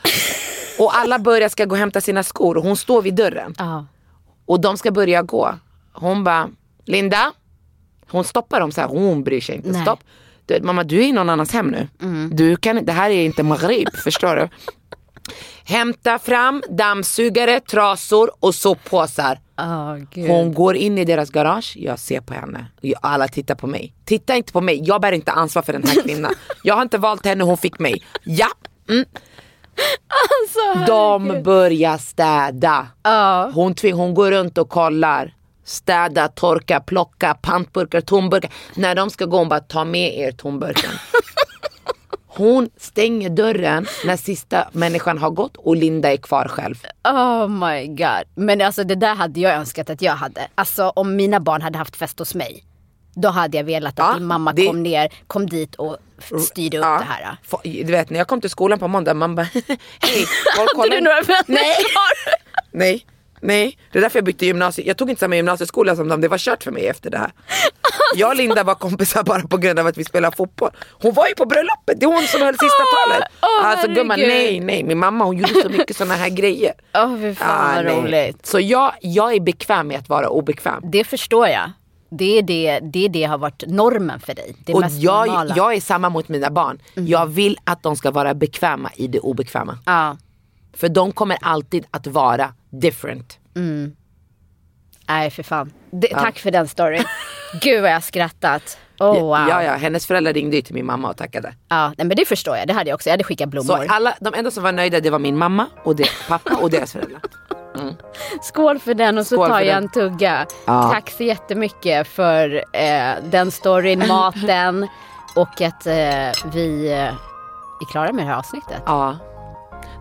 C: Och alla börjar ska gå och hämta sina skor och hon står vid dörren.
A: Ja.
C: Och de ska börja gå. Hon bara, Linda? Hon stoppar dem så här, hon bryr sig inte.
A: Nej.
C: Stopp. Du, mamma du är i någon annans hem nu. Du kan, det här är inte Maghrib, förstår du? Hämta fram dammsugare, trasor och soppåsar.
A: Oh, gud.
C: Hon går in i deras garage, jag ser på henne. Alla tittar på mig. Titta inte på mig, jag bär inte ansvar för den här kvinnan. jag har inte valt henne, hon fick mig. Ja. Mm. De börjar städa. Hon, tving, hon går runt och kollar. Städa, torka, plocka, pantburkar, tomburkar. När de ska gå hon bara ta med er tomburken. Hon stänger dörren när sista människan har gått och Linda är kvar själv.
A: Oh my god. Men alltså det där hade jag önskat att jag hade. Alltså om mina barn hade haft fest hos mig. Då hade jag velat att
C: Ja,
A: din mamma
C: det-
A: kom ner, kom dit och f- styrde upp
C: Ja.
A: det här.
C: Du vet när jag kom till skolan på måndag, man bara hej, folk
A: Hade du några vänner
C: Nej. Nej, nej. Det är därför jag bytte gymnasium. Jag tog inte samma gymnasieskola som dem, det var kört för mig efter det här. Jag och Linda var kompisar bara på grund av att vi spelade fotboll. Hon var ju på bröllopet, det är hon som höll sista talet.
A: åh,
C: alltså gumman, nej nej. Min mamma hon gjorde så mycket såna här grejer.
A: Åh fy fan vad
C: nej.
A: roligt.
C: Så jag, jag är bekväm med att vara obekväm.
A: Det förstår jag. Det är det, det, är det har varit normen för dig. Det
C: Och
A: mest
C: jag,
A: normala.
C: jag är samma mot mina barn.
A: Mm.
C: Jag vill att de ska vara bekväma i det obekväma.
A: Ja.
C: För de kommer alltid att vara different.
A: Nej för fan. Det, Tack för den storyn. Gud vad jag har skrattat. Oh, wow.
C: Ja, ja, hennes föräldrar ringde ju till min mamma och tackade.
A: Ja, men det förstår jag. Det hade jag också. Jag hade skickat
C: Så
A: blommor.
C: alla, de enda som var nöjda det var min mamma och det, pappa och deras föräldrar.
A: Skål för den och så
C: Skål
A: tar jag
C: den.
A: en tugga.
C: Ja.
A: Tack så jättemycket för eh, den storyn, maten och att eh, vi eh, är klara med det här avsnittet.
C: Ja.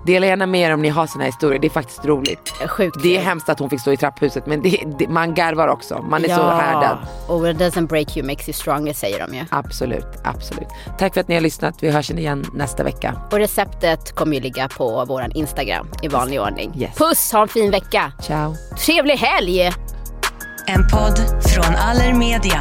C: Dela gärna med er om ni har såna här historier, det är faktiskt roligt.
A: Sjukt
C: Det är hemskt att hon fick stå i trapphuset men det, det, man garvar också, man är så härdad.
A: och what doesn't break you makes you stronger säger de ju.
C: Absolut, absolut. Tack för att ni har lyssnat, vi hörs igen nästa vecka.
A: Och receptet kommer ju ligga på våran Instagram i vanlig ordning.
C: Yes.
A: Puss, ha en fin vecka.
C: Ciao.
A: Trevlig helg!
F: En podd från Allermedia.